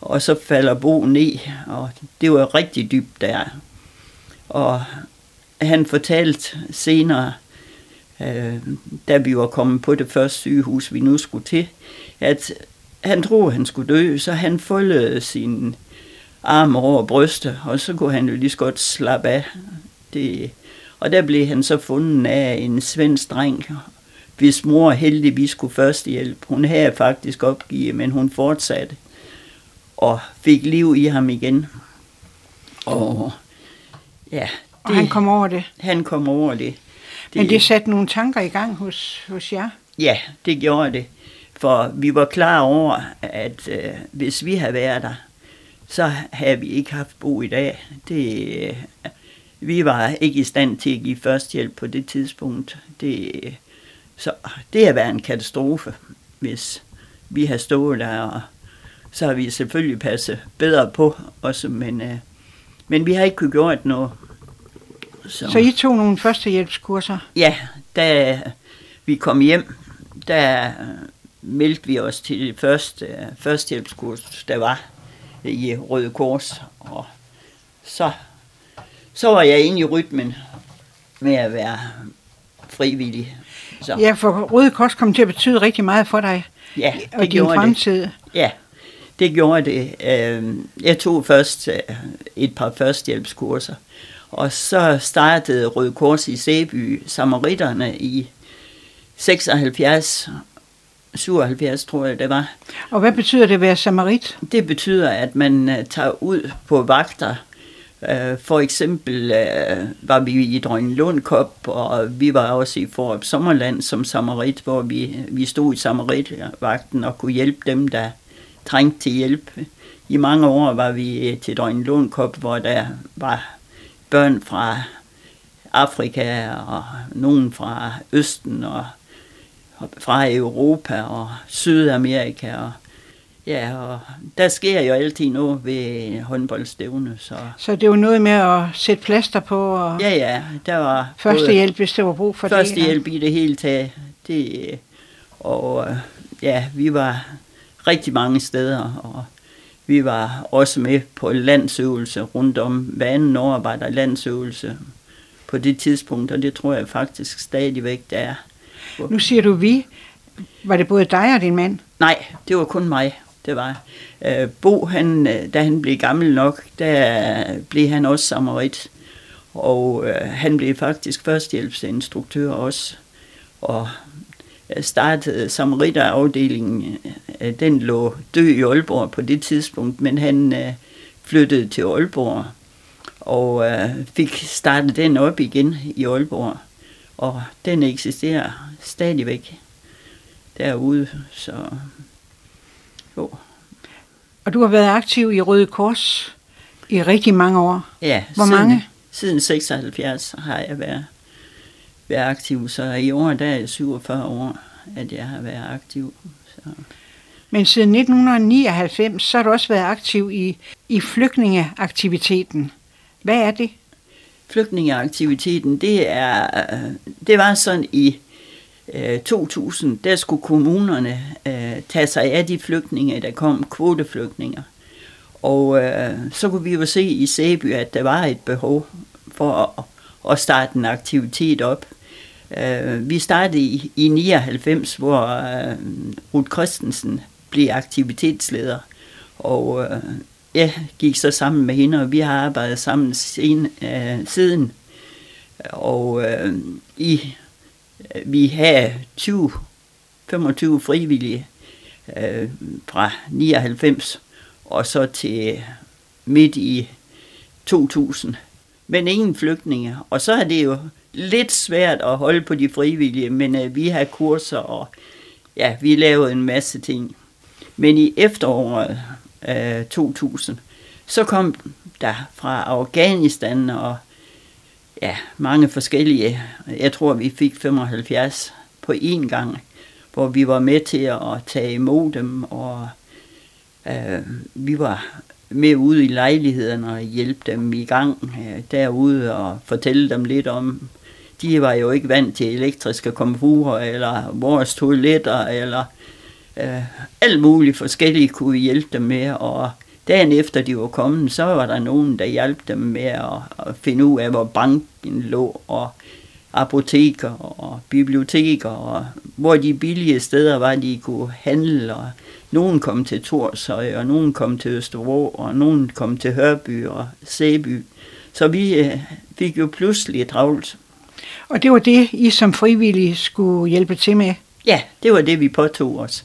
Og så falder Bo ned, og det var rigtig dybt der. Og han fortalte senere, øh, da vi var kommet på det første sygehus, vi nu skulle til, at han troede, han skulle dø, så han foldede sin arm over brystet, og så kunne han jo lige så godt slappe af. Det, og der blev han så fundet af en svensk dreng, hvis mor heldigvis skulle først hjælpe. Hun havde faktisk opgivet, men hun fortsatte og fik liv i ham igen. Og ja, det, og han kom over det? Han kom over det. Men det satte nogle tanker i gang hos, hos jer? Ja, det gjorde det. For vi var klar over, at øh, hvis vi havde været der, så havde vi ikke haft Bo i dag. Det, øh, vi var ikke i stand til at give førstehjælp på det tidspunkt. Det, så det har været en katastrofe, hvis vi har stået der, og så har vi selvfølgelig passet bedre på os, men, øh, men vi har ikke kunne gjort noget. Så. så I tog nogle førstehjælpskurser? Ja, da vi kom hjem, der meldte vi os til det første førstehjælpskurs, der var i Røde Kors, og så så var jeg inde i rytmen med at være frivillig. Så. Ja, for Røde Kors kom til at betyde rigtig meget for dig ja, det og din fremtid. Det. Ja, det gjorde det. Øhm, jeg tog først øh, et par førstehjælpskurser, og så startede Røde Kors i Sæby Samaritterne i 76 77, tror jeg, det var. Og hvad betyder det at være samarit? Det betyder, at man øh, tager ud på vagter Øh, for eksempel øh, var vi i Lundkop, og vi var også i Forup Sommerland som samarit, hvor vi, vi stod i samaritvagten og kunne hjælpe dem, der trængte til hjælp. I mange år var vi til Lundkop, hvor der var børn fra Afrika og nogen fra Østen og fra Europa og Sydamerika og Ja, og der sker jo altid noget ved håndboldstævne. Så, så det var noget med at sætte plaster på? Og ja, ja. Der var førstehjælp, hvis der var brug for første det? Førstehjælp i det hele taget. Det, og ja, vi var rigtig mange steder, og vi var også med på landsøvelse rundt om. Hver anden år var der landsøvelse på det tidspunkt, og det tror jeg faktisk stadigvæk, der er. Nu siger du vi. Var det både dig og din mand? Nej, det var kun mig. Det var øh, Bo, han, øh, da han blev gammel nok, der blev han også samarit. Og øh, han blev faktisk førstehjælpsinstruktør også. Og startede samaritterafdelingen. Øh, den lå død i Aalborg på det tidspunkt, men han øh, flyttede til Aalborg og øh, fik startet den op igen i Aalborg. Og den eksisterer stadigvæk derude, så jo. Og du har været aktiv i Røde Kors i rigtig mange år. Ja. Hvor siden, mange? Siden 76 har jeg været, været aktiv, så i år der er jeg 47 år, at jeg har været aktiv. Så. Men siden 1999, så har du også været aktiv i, i flygtningeaktiviteten. Hvad er det? Flygtningeaktiviteten, det, er, det var sådan i øh, 2000, der skulle kommunerne øh, tage sig af de flygtninge, der kom, kvoteflygtninger. Og øh, så kunne vi jo se i Sæby, at der var et behov for at, at starte en aktivitet op. Øh, vi startede i, i 99, hvor øh, Ruth Christensen blev aktivitetsleder. Og øh, jeg gik så sammen med hende, og vi har arbejdet sammen sen, øh, siden. Og øh, i, øh, vi har 20, 25 frivillige øh, fra 99 og så til midt i 2000. Men ingen flygtninge. Og så er det jo lidt svært at holde på de frivillige, men øh, vi har kurser, og ja, vi lavede en masse ting. Men i efteråret øh, 2000, så kom der fra Afghanistan og ja, mange forskellige, jeg tror vi fik 75 på én gang, hvor vi var med til at tage imod dem, og øh, vi var med ude i lejlighederne og hjælpe dem i gang øh, derude og fortælle dem lidt om, de var jo ikke vant til elektriske komfurer eller vores toiletter eller øh, alt muligt forskellige kunne vi hjælpe dem med, og dagen efter de var kommet, så var der nogen, der hjalp dem med at, at finde ud af, hvor banken lå, og apoteker og biblioteker, og hvor de billige steder var, de kunne handle, og nogen kom til Torshøj, og nogen kom til Østervrå, og nogen kom til Hørby og Sæby. Så vi øh, fik jo pludselig travlt. Og det var det, I som frivillige skulle hjælpe til med? Ja, det var det, vi påtog os.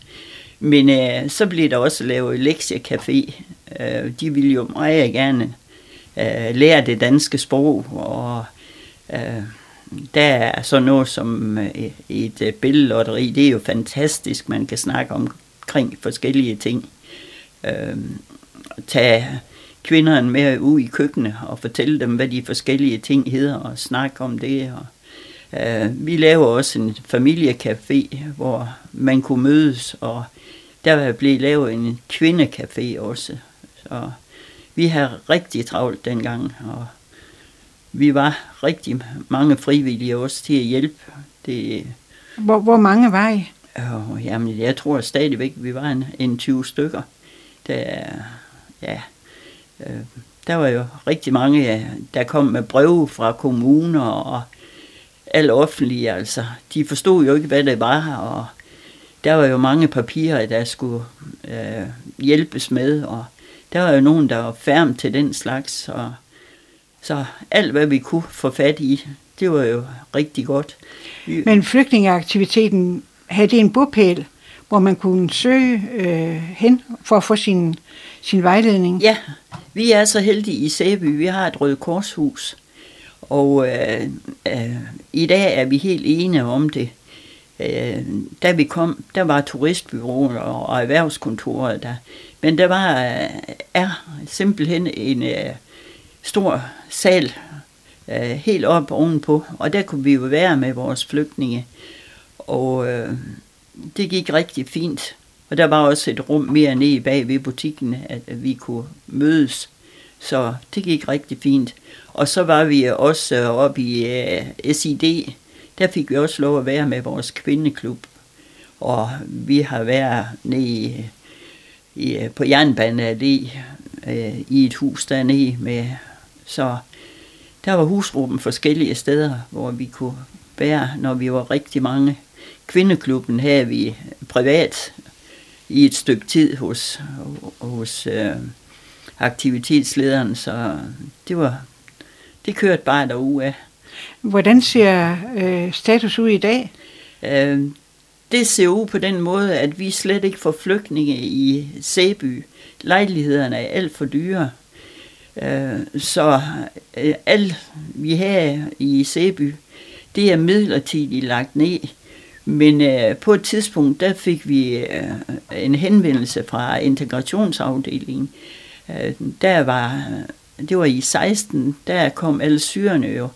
Men øh, så blev der også lavet lektiecafé. Øh, de ville jo meget gerne øh, lære det danske sprog, og øh, der er så noget som øh, et øh, billedlotteri. Det er jo fantastisk, man kan snakke omkring forskellige ting. Øh, tage kvinderne med ud i køkkenet og fortælle dem, hvad de forskellige ting hedder, og snakke om det. Og, øh, vi laver også en familiecafé, hvor man kunne mødes, og der blev lavet en kvindecafé også. Så vi havde rigtig travlt dengang, og vi var rigtig mange frivillige også til at hjælpe. Det, hvor, hvor mange var I? Øh, jamen, jeg tror stadigvæk, vi var en, en 20 stykker. Der, ja, øh, der var jo rigtig mange, der kom med breve fra kommuner og alle offentlige, altså. De forstod jo ikke, hvad det var, og der var jo mange papirer, der skulle øh, hjælpes med, og der var jo nogen, der var færm til den slags, og så alt, hvad vi kunne få fat i, det var jo rigtig godt. Men flygtningeaktiviteten, havde det en bopæl, hvor man kunne søge øh, hen for at få sin, sin vejledning? Ja, vi er så heldige i Sæby. Vi har et Røde Korshus, og øh, øh, i dag er vi helt enige om det. Øh, da vi kom, der var turistbyråer og erhvervskontoret der. Men der var øh, er simpelthen en øh, stor sal øh, helt op ovenpå, og der kunne vi jo være med vores flygtninge. Og øh, det gik rigtig fint. Og der var også et rum mere nede bag ved butikken, at, vi kunne mødes. Så det gik rigtig fint. Og så var vi også oppe i øh, uh, SID, der fik vi også lov at være med vores kvindeklub. Og vi har været nede i, i, øh, på Jernbanen uh, i et hus dernede med, så der var husgruppen forskellige steder, hvor vi kunne være, når vi var rigtig mange. Kvindeklubben havde vi privat i et stykke tid hos, hos øh, aktivitetslederen, så det var det kørte bare derude af. Hvordan ser øh, status ud i dag? Øh, det ser ud på den måde, at vi slet ikke får flygtninge i Sæby. Lejlighederne er alt for dyre. Øh, så øh, alt vi har i Sæby, det er midlertidigt lagt ned. Men øh, på et tidspunkt, der fik vi øh, en henvendelse fra integrationsafdelingen. Øh, der var, det var i 16, der kom alle syrene jo,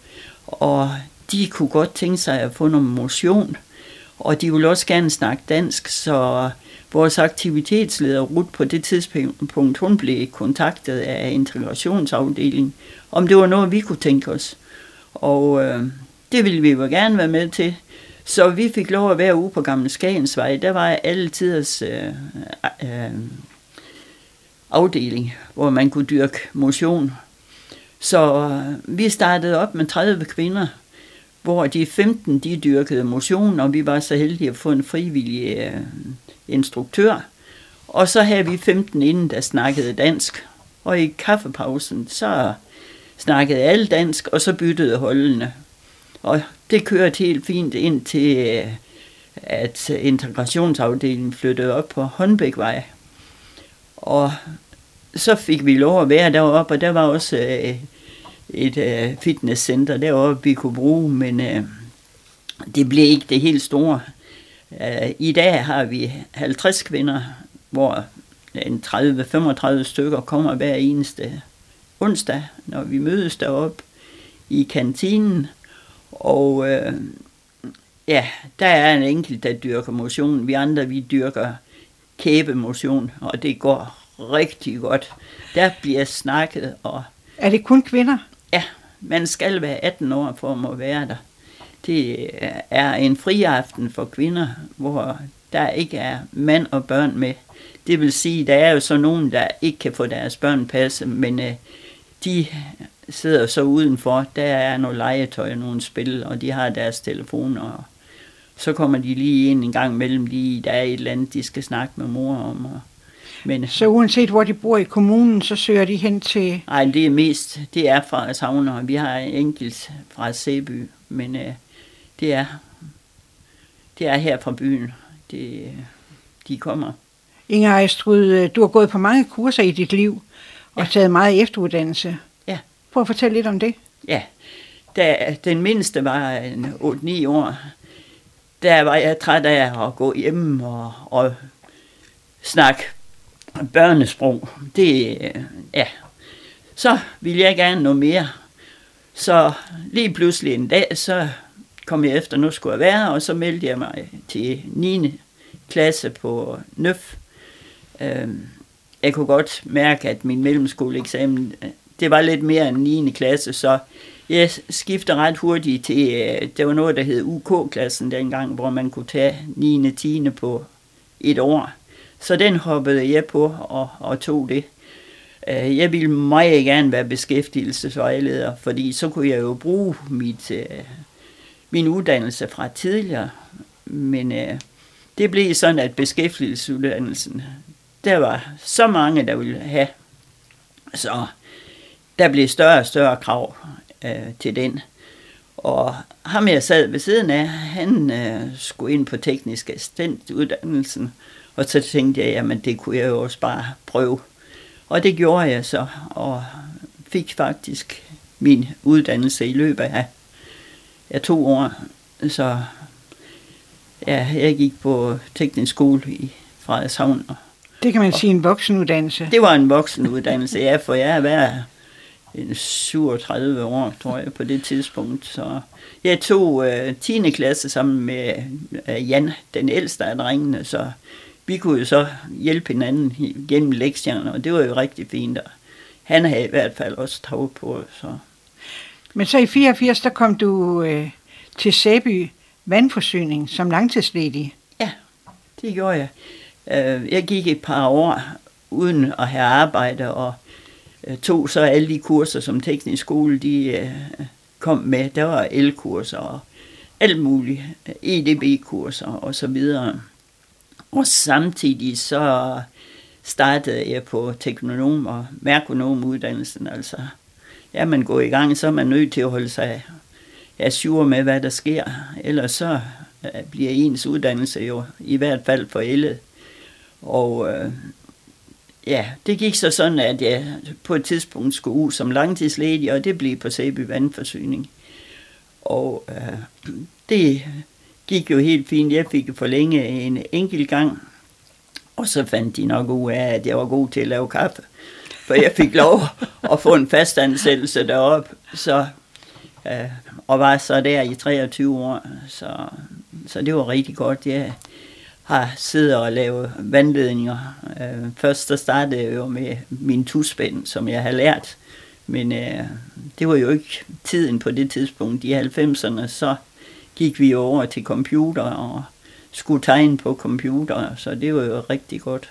og de kunne godt tænke sig at få noget motion, og de ville også gerne snakke dansk, så vores aktivitetsleder Ruth på det tidspunkt, hun blev kontaktet af integrationsafdelingen, om det var noget, vi kunne tænke os. Og øh, det ville vi jo gerne være med til. Så vi fik lov at være ude på Gamle Skagensvej. Der var alle tiders øh, øh, afdeling, hvor man kunne dyrke motion. Så øh, vi startede op med 30 kvinder, hvor de 15 de dyrkede motion, og vi var så heldige at få en frivillig øh, instruktør. Og så havde vi 15 inden, der snakkede dansk. Og i kaffepausen, så snakkede alle dansk, og så byttede holdene. Og det kørte helt fint ind til, øh, at integrationsafdelingen flyttede op på Håndbækvej. Og så fik vi lov at være deroppe, og der var også øh, et øh, fitnesscenter deroppe, vi kunne bruge, men øh, det blev ikke det helt store. Øh, I dag har vi 50 kvinder, hvor en 30-35 stykker kommer hver eneste onsdag, når vi mødes deroppe i kantinen. Og øh, ja, der er en enkelt, der dyrker motion. Vi andre, vi dyrker kæbemotion, og det går rigtig godt. Der bliver snakket. Og, er det kun kvinder? Ja, man skal være 18 år for at må være der. Det er en friaften for kvinder, hvor der ikke er mand og børn med. Det vil sige, der er jo så nogen, der ikke kan få deres børn passet, men øh, de sidder så udenfor. Der er noget legetøj og nogle spil, og de har deres telefoner. Og så kommer de lige ind en gang mellem lige, der er et eller andet, de skal snakke med mor om. Og, men, så uanset hvor de bor i kommunen, så søger de hen til... Nej, det er mest, det er fra Savner. Vi har enkelt fra Sæby, men øh, det er det er her fra byen, det, de kommer. Inger Ejstrud, øh, du har gået på mange kurser i dit liv og ja. taget meget efteruddannelse. Prøv at fortælle lidt om det. Ja, da den mindste var 8-9 år, der var jeg træt af at gå hjem og, og snakke børnesprog. Det, ja. Så ville jeg gerne noget mere. Så lige pludselig en dag, så kom jeg efter, nu skulle jeg være, og så meldte jeg mig til 9. klasse på NØF. Øhm, jeg kunne godt mærke, at min mellemskoleeksamen, øh, det var lidt mere end 9. klasse, så jeg skiftede ret hurtigt til, øh, det var noget, der hed UK-klassen dengang, hvor man kunne tage 9. 10. på et år. Så den hoppede jeg på og, og tog det. Øh, jeg ville meget gerne være beskæftigelsesvejleder, fordi så kunne jeg jo bruge mit, øh, min uddannelse fra tidligere. Men øh, det blev sådan, at beskæftigelsesuddannelsen, der var så mange, der ville have. Så der blev større og større krav øh, til den. Og ham jeg sad ved siden af, han øh, skulle ind på teknisk assistentuddannelsen, og så tænkte jeg, jamen det kunne jeg jo også bare prøve. Og det gjorde jeg så, og fik faktisk min uddannelse i løbet af, af to år. Så ja, jeg gik på teknisk skole i Frederikshavn. Det kan man sige en voksenuddannelse. Det var en voksenuddannelse, ja, for jeg er været en 37 år, tror jeg, på det tidspunkt. Så jeg tog øh, 10. klasse sammen med øh, Jan, den ældste af drengene, så vi kunne jo så hjælpe hinanden gennem lektierne, og det var jo rigtig fint. Og han havde i hvert fald også tag på. Så. Men så i 84, der kom du øh, til Sæby vandforsyning som langtidsledig. Ja, det gjorde jeg. Øh, jeg gik et par år uden at have arbejde, og Øh, tog så alle de kurser, som teknisk skole de øh, kom med. Der var elkurser og alt muligt, øh, EDB-kurser og så videre. Og samtidig så startede jeg på teknonom- og merkonomuddannelsen. Altså, ja, man går i gang, så er man nødt til at holde sig assure med, hvad der sker. Ellers så bliver ens uddannelse jo i hvert fald forældet. Og øh, ja, det gik så sådan, at jeg på et tidspunkt skulle ud som langtidsledig, og det blev på Sæby Vandforsyning. Og øh, det gik jo helt fint. Jeg fik forlænge en enkelt gang, og så fandt de nok ud af, at jeg var god til at lave kaffe. For jeg fik lov at få en fastansættelse deroppe, så, øh, og var så der i 23 år. Så, så det var rigtig godt. Jeg har siddet og lavet vandledninger. Øh, først så startede jeg jo med min tusspænd, som jeg har lært. Men øh, det var jo ikke tiden på det tidspunkt. I 90'erne, så gik vi over til computer og skulle tegne på computer, så det var jo rigtig godt.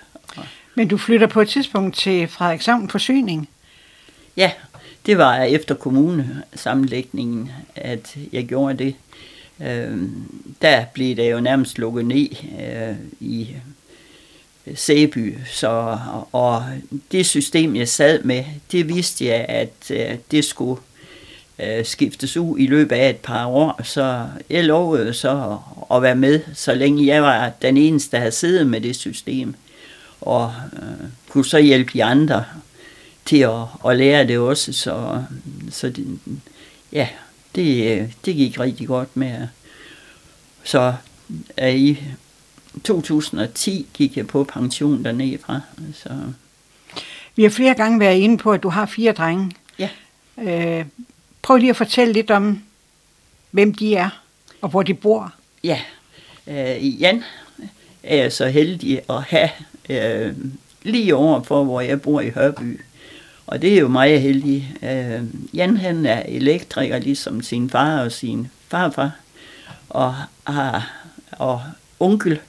Men du flytter på et tidspunkt til Frederikshavn Forsyning? Ja, det var efter kommunesammenlægningen, at jeg gjorde det. Øh, der blev det jo nærmest lukket ned øh, i Sæby, så, og det system, jeg sad med, det vidste jeg, at øh, det skulle øh, skiftes ud i løbet af et par år, så jeg lovede så at være med, så længe jeg var den eneste, der havde siddet med det system, og øh, kunne så hjælpe de andre til at, at lære det også, så, så det, ja, det, det gik rigtig godt med. Så øh, i 2010 gik jeg på pension dernede fra. Så. Vi har flere gange været inde på, at du har fire drenge. Ja. Øh, prøv lige at fortælle lidt om, hvem de er, og hvor de bor. Ja, øh, Jan er jeg så heldig at have øh, lige over for, hvor jeg bor i Hørby. Og det er jo meget heldig. Øh, Jan han er elektriker, ligesom sin far og sin farfar, og har og onkel,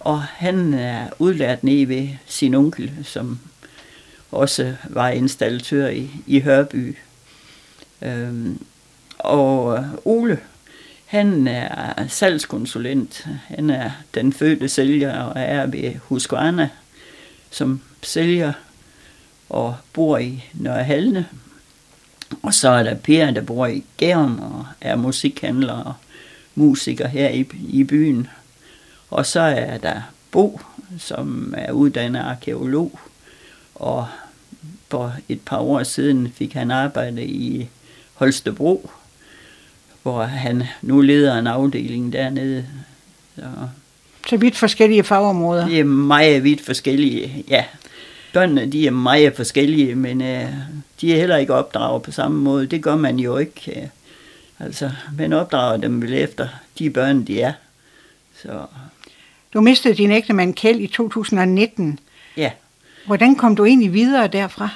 og han er udlært nede ved sin onkel, som også var installatør i, i Hørby. Øhm, og Ole, han er salgskonsulent. Han er den fødte sælger og er ved Husqvarna som sælger og bor i Nørre Halne. Og så er der Per, der bor i Gærum og er musikhandler og musiker her i, i byen. Og så er der Bo, som er uddannet arkeolog, og for et par år siden fik han arbejde i Holstebro, hvor han nu leder en afdeling dernede. Så, så vidt forskellige fagområder? Det er meget vidt forskellige, ja. Børnene, de er meget forskellige, men øh, de er heller ikke opdraget på samme måde. Det gør man jo ikke. Øh. Altså, man opdrager dem vel efter de børn, de er. Så. Du mistede din ægtemand Kjeld i 2019. Ja. Hvordan kom du egentlig videre derfra?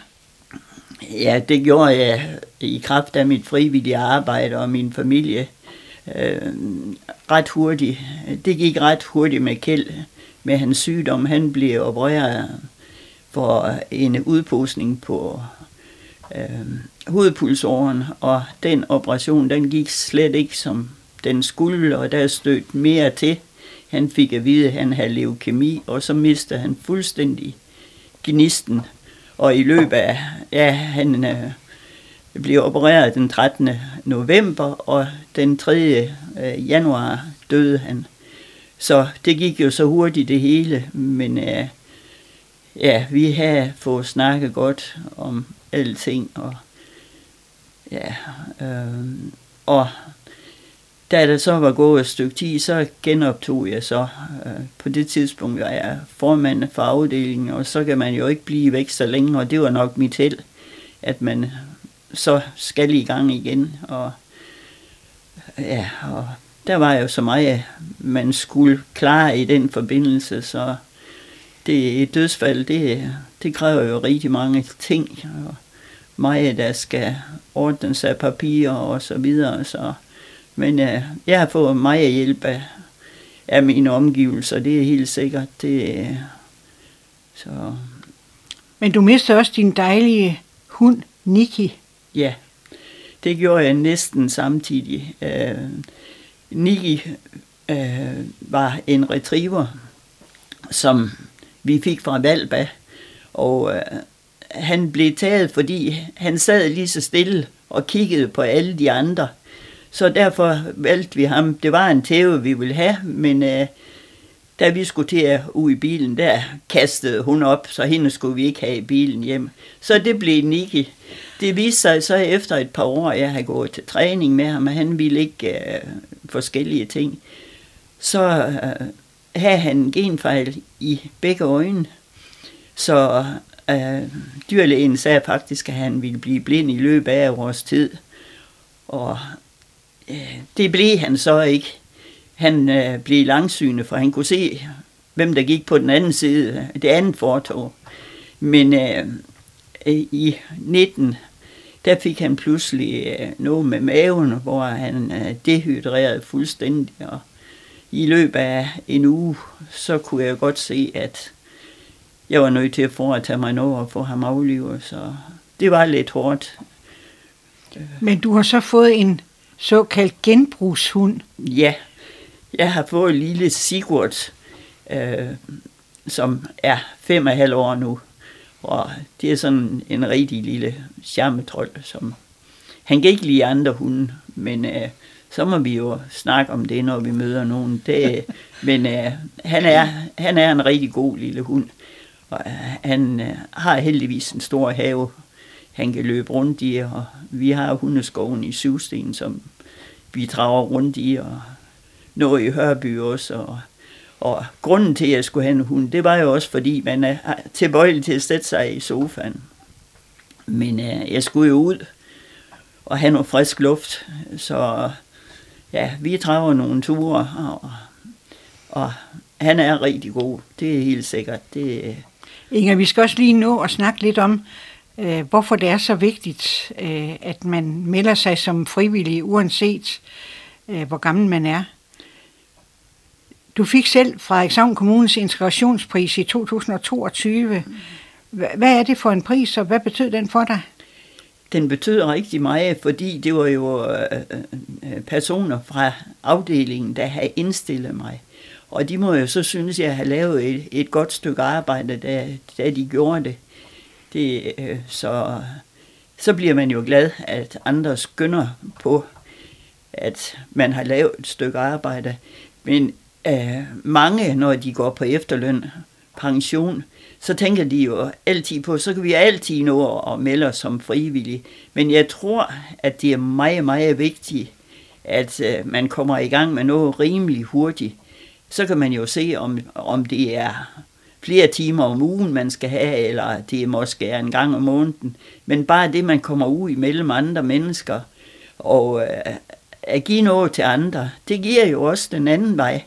Ja, det gjorde jeg i kraft af mit frivillige arbejde og min familie øh, ret hurtigt. Det gik ret hurtigt med Kjeld med hans sygdom. Han blev opereret for en udposning på øh, hovedpulsåren, og den operation, den gik slet ikke som den skulle, og der stødt mere til. Han fik at vide, at han havde leukemi, og så mistede han fuldstændig gnisten og i løbet af, ja, han øh, blev opereret den 13. november, og den 3. Øh, januar døde han. Så det gik jo så hurtigt det hele, men øh, ja, vi har fået snakket godt om alting, og ja, øh, og da det så var gået et stykke tid, så genoptog jeg så øh, på det tidspunkt, jeg er formand for afdelingen, og så kan man jo ikke blive væk så længe, og det var nok mit held, at man så skal i gang igen, og ja, og der var jo så meget, man skulle klare i den forbindelse, så det et dødsfald, det, det kræver jo rigtig mange ting, og meget, der skal ordnes af papirer og så videre, så men øh, jeg har fået meget hjælp af, af mine omgivelser, det er helt sikkert. Det, så. Men du mister også din dejlige hund, Niki. Ja, det gjorde jeg næsten samtidig. Øh, Niki øh, var en retriever, som vi fik fra Valba, og øh, han blev taget, fordi han sad lige så stille og kiggede på alle de andre. Så derfor valgte vi ham. Det var en tæve, vi ville have, men øh, da vi skulle til at ud i bilen, der kastede hun op, så hende skulle vi ikke have i bilen hjem. Så det blev Niki. Det viste sig så efter et par år, jeg havde gået til træning med ham, og han ville ikke øh, forskellige ting. Så øh, havde han en genfejl i begge øjne. Så øh, dyrlægen sagde faktisk, at han ville blive blind i løbet af vores tid. Og øh, det blev han så ikke. Han øh, blev langsynet, for han kunne se, hvem der gik på den anden side, det andet fortog. Men øh, i 19, der fik han pludselig øh, noget med maven, hvor han øh, dehydrerede fuldstændig. Og i løbet af en uge, så kunne jeg godt se, at jeg var nødt til at foretage mig noget og få ham aflivet. Så det var lidt hårdt. Men du har så fået en såkaldt genbrugshund. Ja, jeg har fået en lille Sigurd, øh, som er fem og halv år nu. Og det er sådan en rigtig lille charmetrol, som han kan ikke lide andre hunde, men øh, så må vi jo snakke om det, når vi møder nogen. Det, men øh, han, er, han er en rigtig god lille hund, og øh, han øh, har heldigvis en stor have, han kan løbe rundt i, og vi har hundeskoven i Syvsten, som vi drager rundt i, og noget i Hørby også, og, og grunden til, at jeg skulle have en hund, det var jo også, fordi man er tilbøjelig til at sætte sig i sofaen. Men øh, jeg skulle jo ud og have noget frisk luft, så ja, vi drager nogle ture, og, og han er rigtig god, det er helt sikkert. Det, øh, Inger, vi skal også lige nå at snakke lidt om, øh, hvorfor det er så vigtigt, øh, at man melder sig som frivillig, uanset øh, hvor gammel man er. Du fik selv fra Frederikshavn Kommunes integrationspris i 2022. Hvad er det for en pris, og hvad betød den for dig? Den betød rigtig meget, fordi det var jo øh, øh, øh, personer fra afdelingen, der havde indstillet mig. Og de må jo så synes, jeg har lavet et, et godt stykke arbejde, da, da de gjorde det. det øh, så, så bliver man jo glad, at andre skynder på, at man har lavet et stykke arbejde. Men øh, mange, når de går på efterløn, pension, så tænker de jo altid på, så kan vi altid nå at melde os som frivillige. Men jeg tror, at det er meget, meget vigtigt, at øh, man kommer i gang med noget rimelig hurtigt. Så kan man jo se, om, om det er flere timer om ugen, man skal have, eller det er måske er en gang om måneden. Men bare det, man kommer ud imellem andre mennesker, og øh, at give noget til andre, det giver jo også den anden vej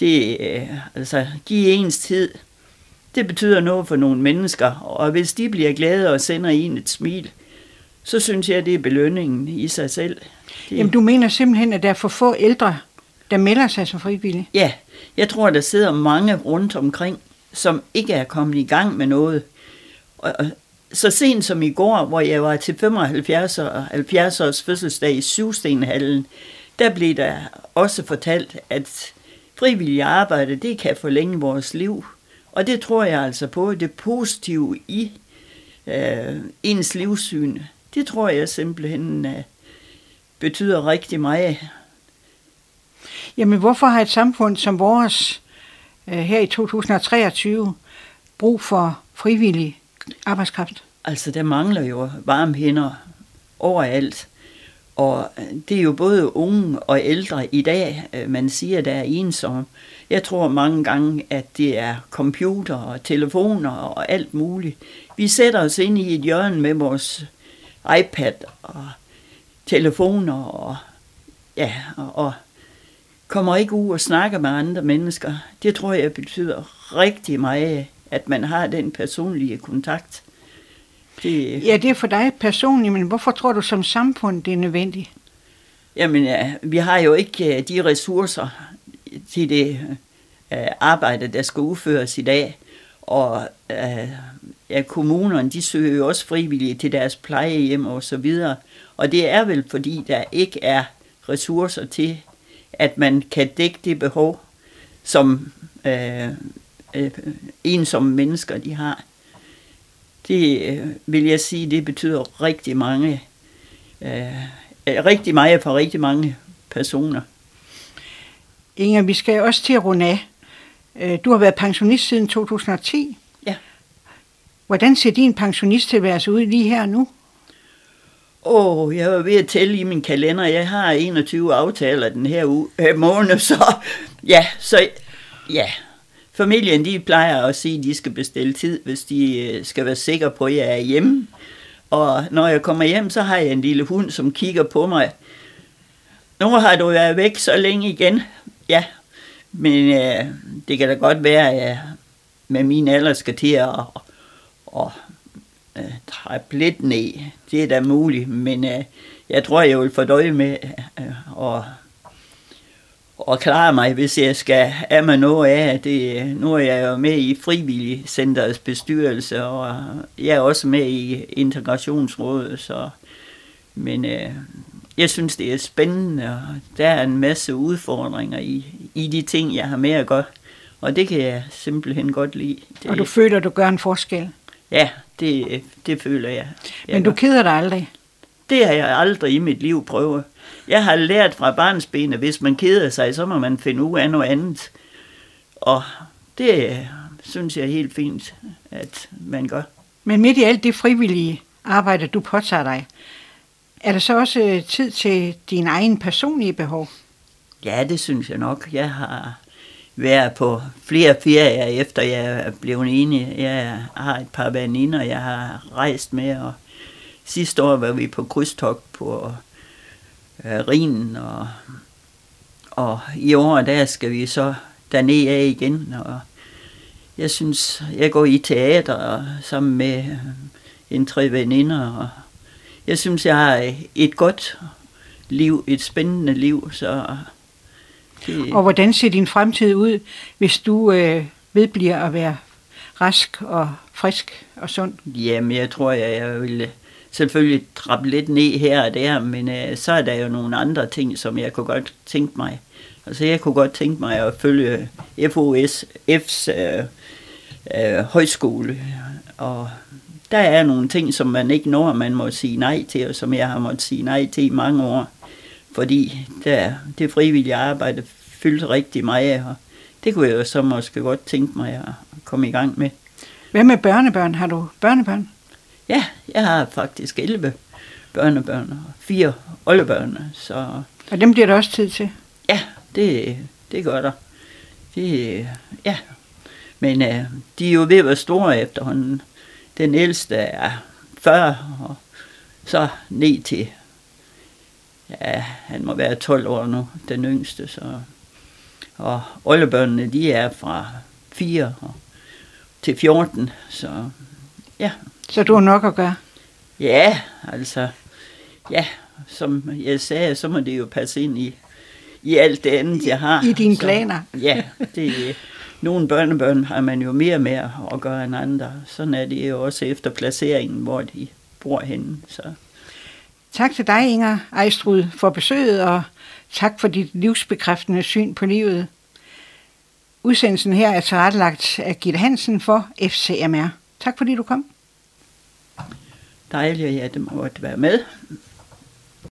det, øh, altså, give ens tid, det betyder noget for nogle mennesker, og hvis de bliver glade og sender en et smil, så synes jeg, det er belønningen i sig selv. Det... Jamen, du mener simpelthen, at der er for få ældre, der melder sig som frivillige? Ja, jeg tror, der sidder mange rundt omkring, som ikke er kommet i gang med noget. Og, så sent som i går, hvor jeg var til 75 og 70 års fødselsdag i Syvstenhallen, der blev der også fortalt, at frivillige arbejde, det kan forlænge vores liv. Og det tror jeg altså på, det positive i øh, ens livssyn, det tror jeg simpelthen øh, betyder rigtig meget. Jamen, hvorfor har et samfund som vores øh, her i 2023 brug for frivillig arbejdskraft? Altså, der mangler jo varme hænder overalt. Og det er jo både unge og ældre i dag, øh, man siger, der er ensomme. Jeg tror mange gange, at det er computer og telefoner og alt muligt. Vi sætter os ind i et hjørne med vores iPad og telefoner og, ja, og kommer ikke ud og snakker med andre mennesker. Det tror jeg betyder rigtig meget, at man har den personlige kontakt. Det... Ja, det er for dig personligt, men hvorfor tror du som samfund, det er nødvendigt? Jamen, ja, vi har jo ikke øh, de ressourcer til det øh, arbejde, der skal udføres i dag. Og øh, ja, kommunerne, de søger jo også frivillige til deres plejehjem og så videre. Og det er vel fordi, der ikke er ressourcer til, at man kan dække det behov, som øh, øh, ensomme mennesker de har. Det øh, vil jeg sige, det betyder rigtig mange, øh, rigtig meget for rigtig mange personer. Inger, vi skal også til at runde af. Øh, du har været pensionist siden 2010. Ja. Hvordan ser din pensionisttilværelse ud lige her nu? Åh, oh, jeg var ved at tælle i min kalender. Jeg har 21 aftaler den her uge, øh, måned, så ja, så ja. Familien, de plejer at sige, at de skal bestille tid, hvis de øh, skal være sikre på, at jeg er hjemme. Og når jeg kommer hjem, så har jeg en lille hund, som kigger på mig. Nu har du været væk så længe igen. Ja, men øh, det kan da godt være, at jeg med min alder skal til at, at, at, øh, at trække lidt ned. Det er da muligt, men øh, jeg tror, jeg vil fordøje med øh, at, at klare mig, hvis jeg skal af med noget af det. Nu er jeg jo med i frivilligcenterets bestyrelse, og jeg er også med i integrationsrådet, så men øh, jeg synes, det er spændende, og der er en masse udfordringer i, i de ting, jeg har med at gøre. Og det kan jeg simpelthen godt lide. Det, og du føler, du gør en forskel? Ja, det, det føler jeg. jeg Men du keder dig aldrig? Det har jeg aldrig i mit liv prøvet. Jeg har lært fra barnsben, at hvis man keder sig, så må man finde ud af noget andet. Og det synes jeg er helt fint, at man gør. Men midt i alt det frivillige arbejde, du påtager dig, er der så også øh, tid til dine egen personlige behov? Ja, det synes jeg nok. Jeg har været på flere ferier, efter jeg er blevet enig. Jeg har et par veninder, jeg har rejst med, og sidste år var vi på krydstogt på øh, Rhinen, og, og i år, der skal vi så derned af igen, og jeg synes, jeg går i teater sammen med øh, en tre veninder, og jeg synes, jeg har et godt liv, et spændende liv, så... Det... Og hvordan ser din fremtid ud, hvis du øh, vedbliver at være rask og frisk og sund? Jamen, jeg tror, jeg, jeg vil selvfølgelig trappe lidt ned her og der, men øh, så er der jo nogle andre ting, som jeg kunne godt tænke mig. Altså, jeg kunne godt tænke mig at følge FOS, F's øh, øh, højskole, og der er nogle ting, som man ikke når, man må sige nej til, og som jeg har måttet sige nej til i mange år. Fordi der, det frivillige arbejde fyldte rigtig meget, og det kunne jeg jo så måske godt tænke mig at komme i gang med. Hvad med børnebørn? Har du børnebørn? Ja, jeg har faktisk 11 børnebørn og fire oldebørn. Så... Og dem bliver der også tid til? Ja, det, det gør der. Det, ja. Men uh, de er jo ved at være store efterhånden. Den ældste er 40, og så ned til, ja, han må være 12 år nu, den yngste. Så. Og oldebørnene, de er fra 4 til 14, så ja. Så du har nok at gøre? Ja, altså, ja, som jeg sagde, så må det jo passe ind i, i alt det andet, jeg har. I dine så, planer? Ja, det, nogle børnebørn har man jo mere med at gøre end andre. Sådan er det jo også efter placeringen, hvor de bor henne. Så. Tak til dig, Inger Ejstrud, for besøget, og tak for dit livsbekræftende syn på livet. Udsendelsen her er tilrettelagt af Gitte Hansen for FCMR. Tak fordi du kom. Dejligt, at jeg måtte være med.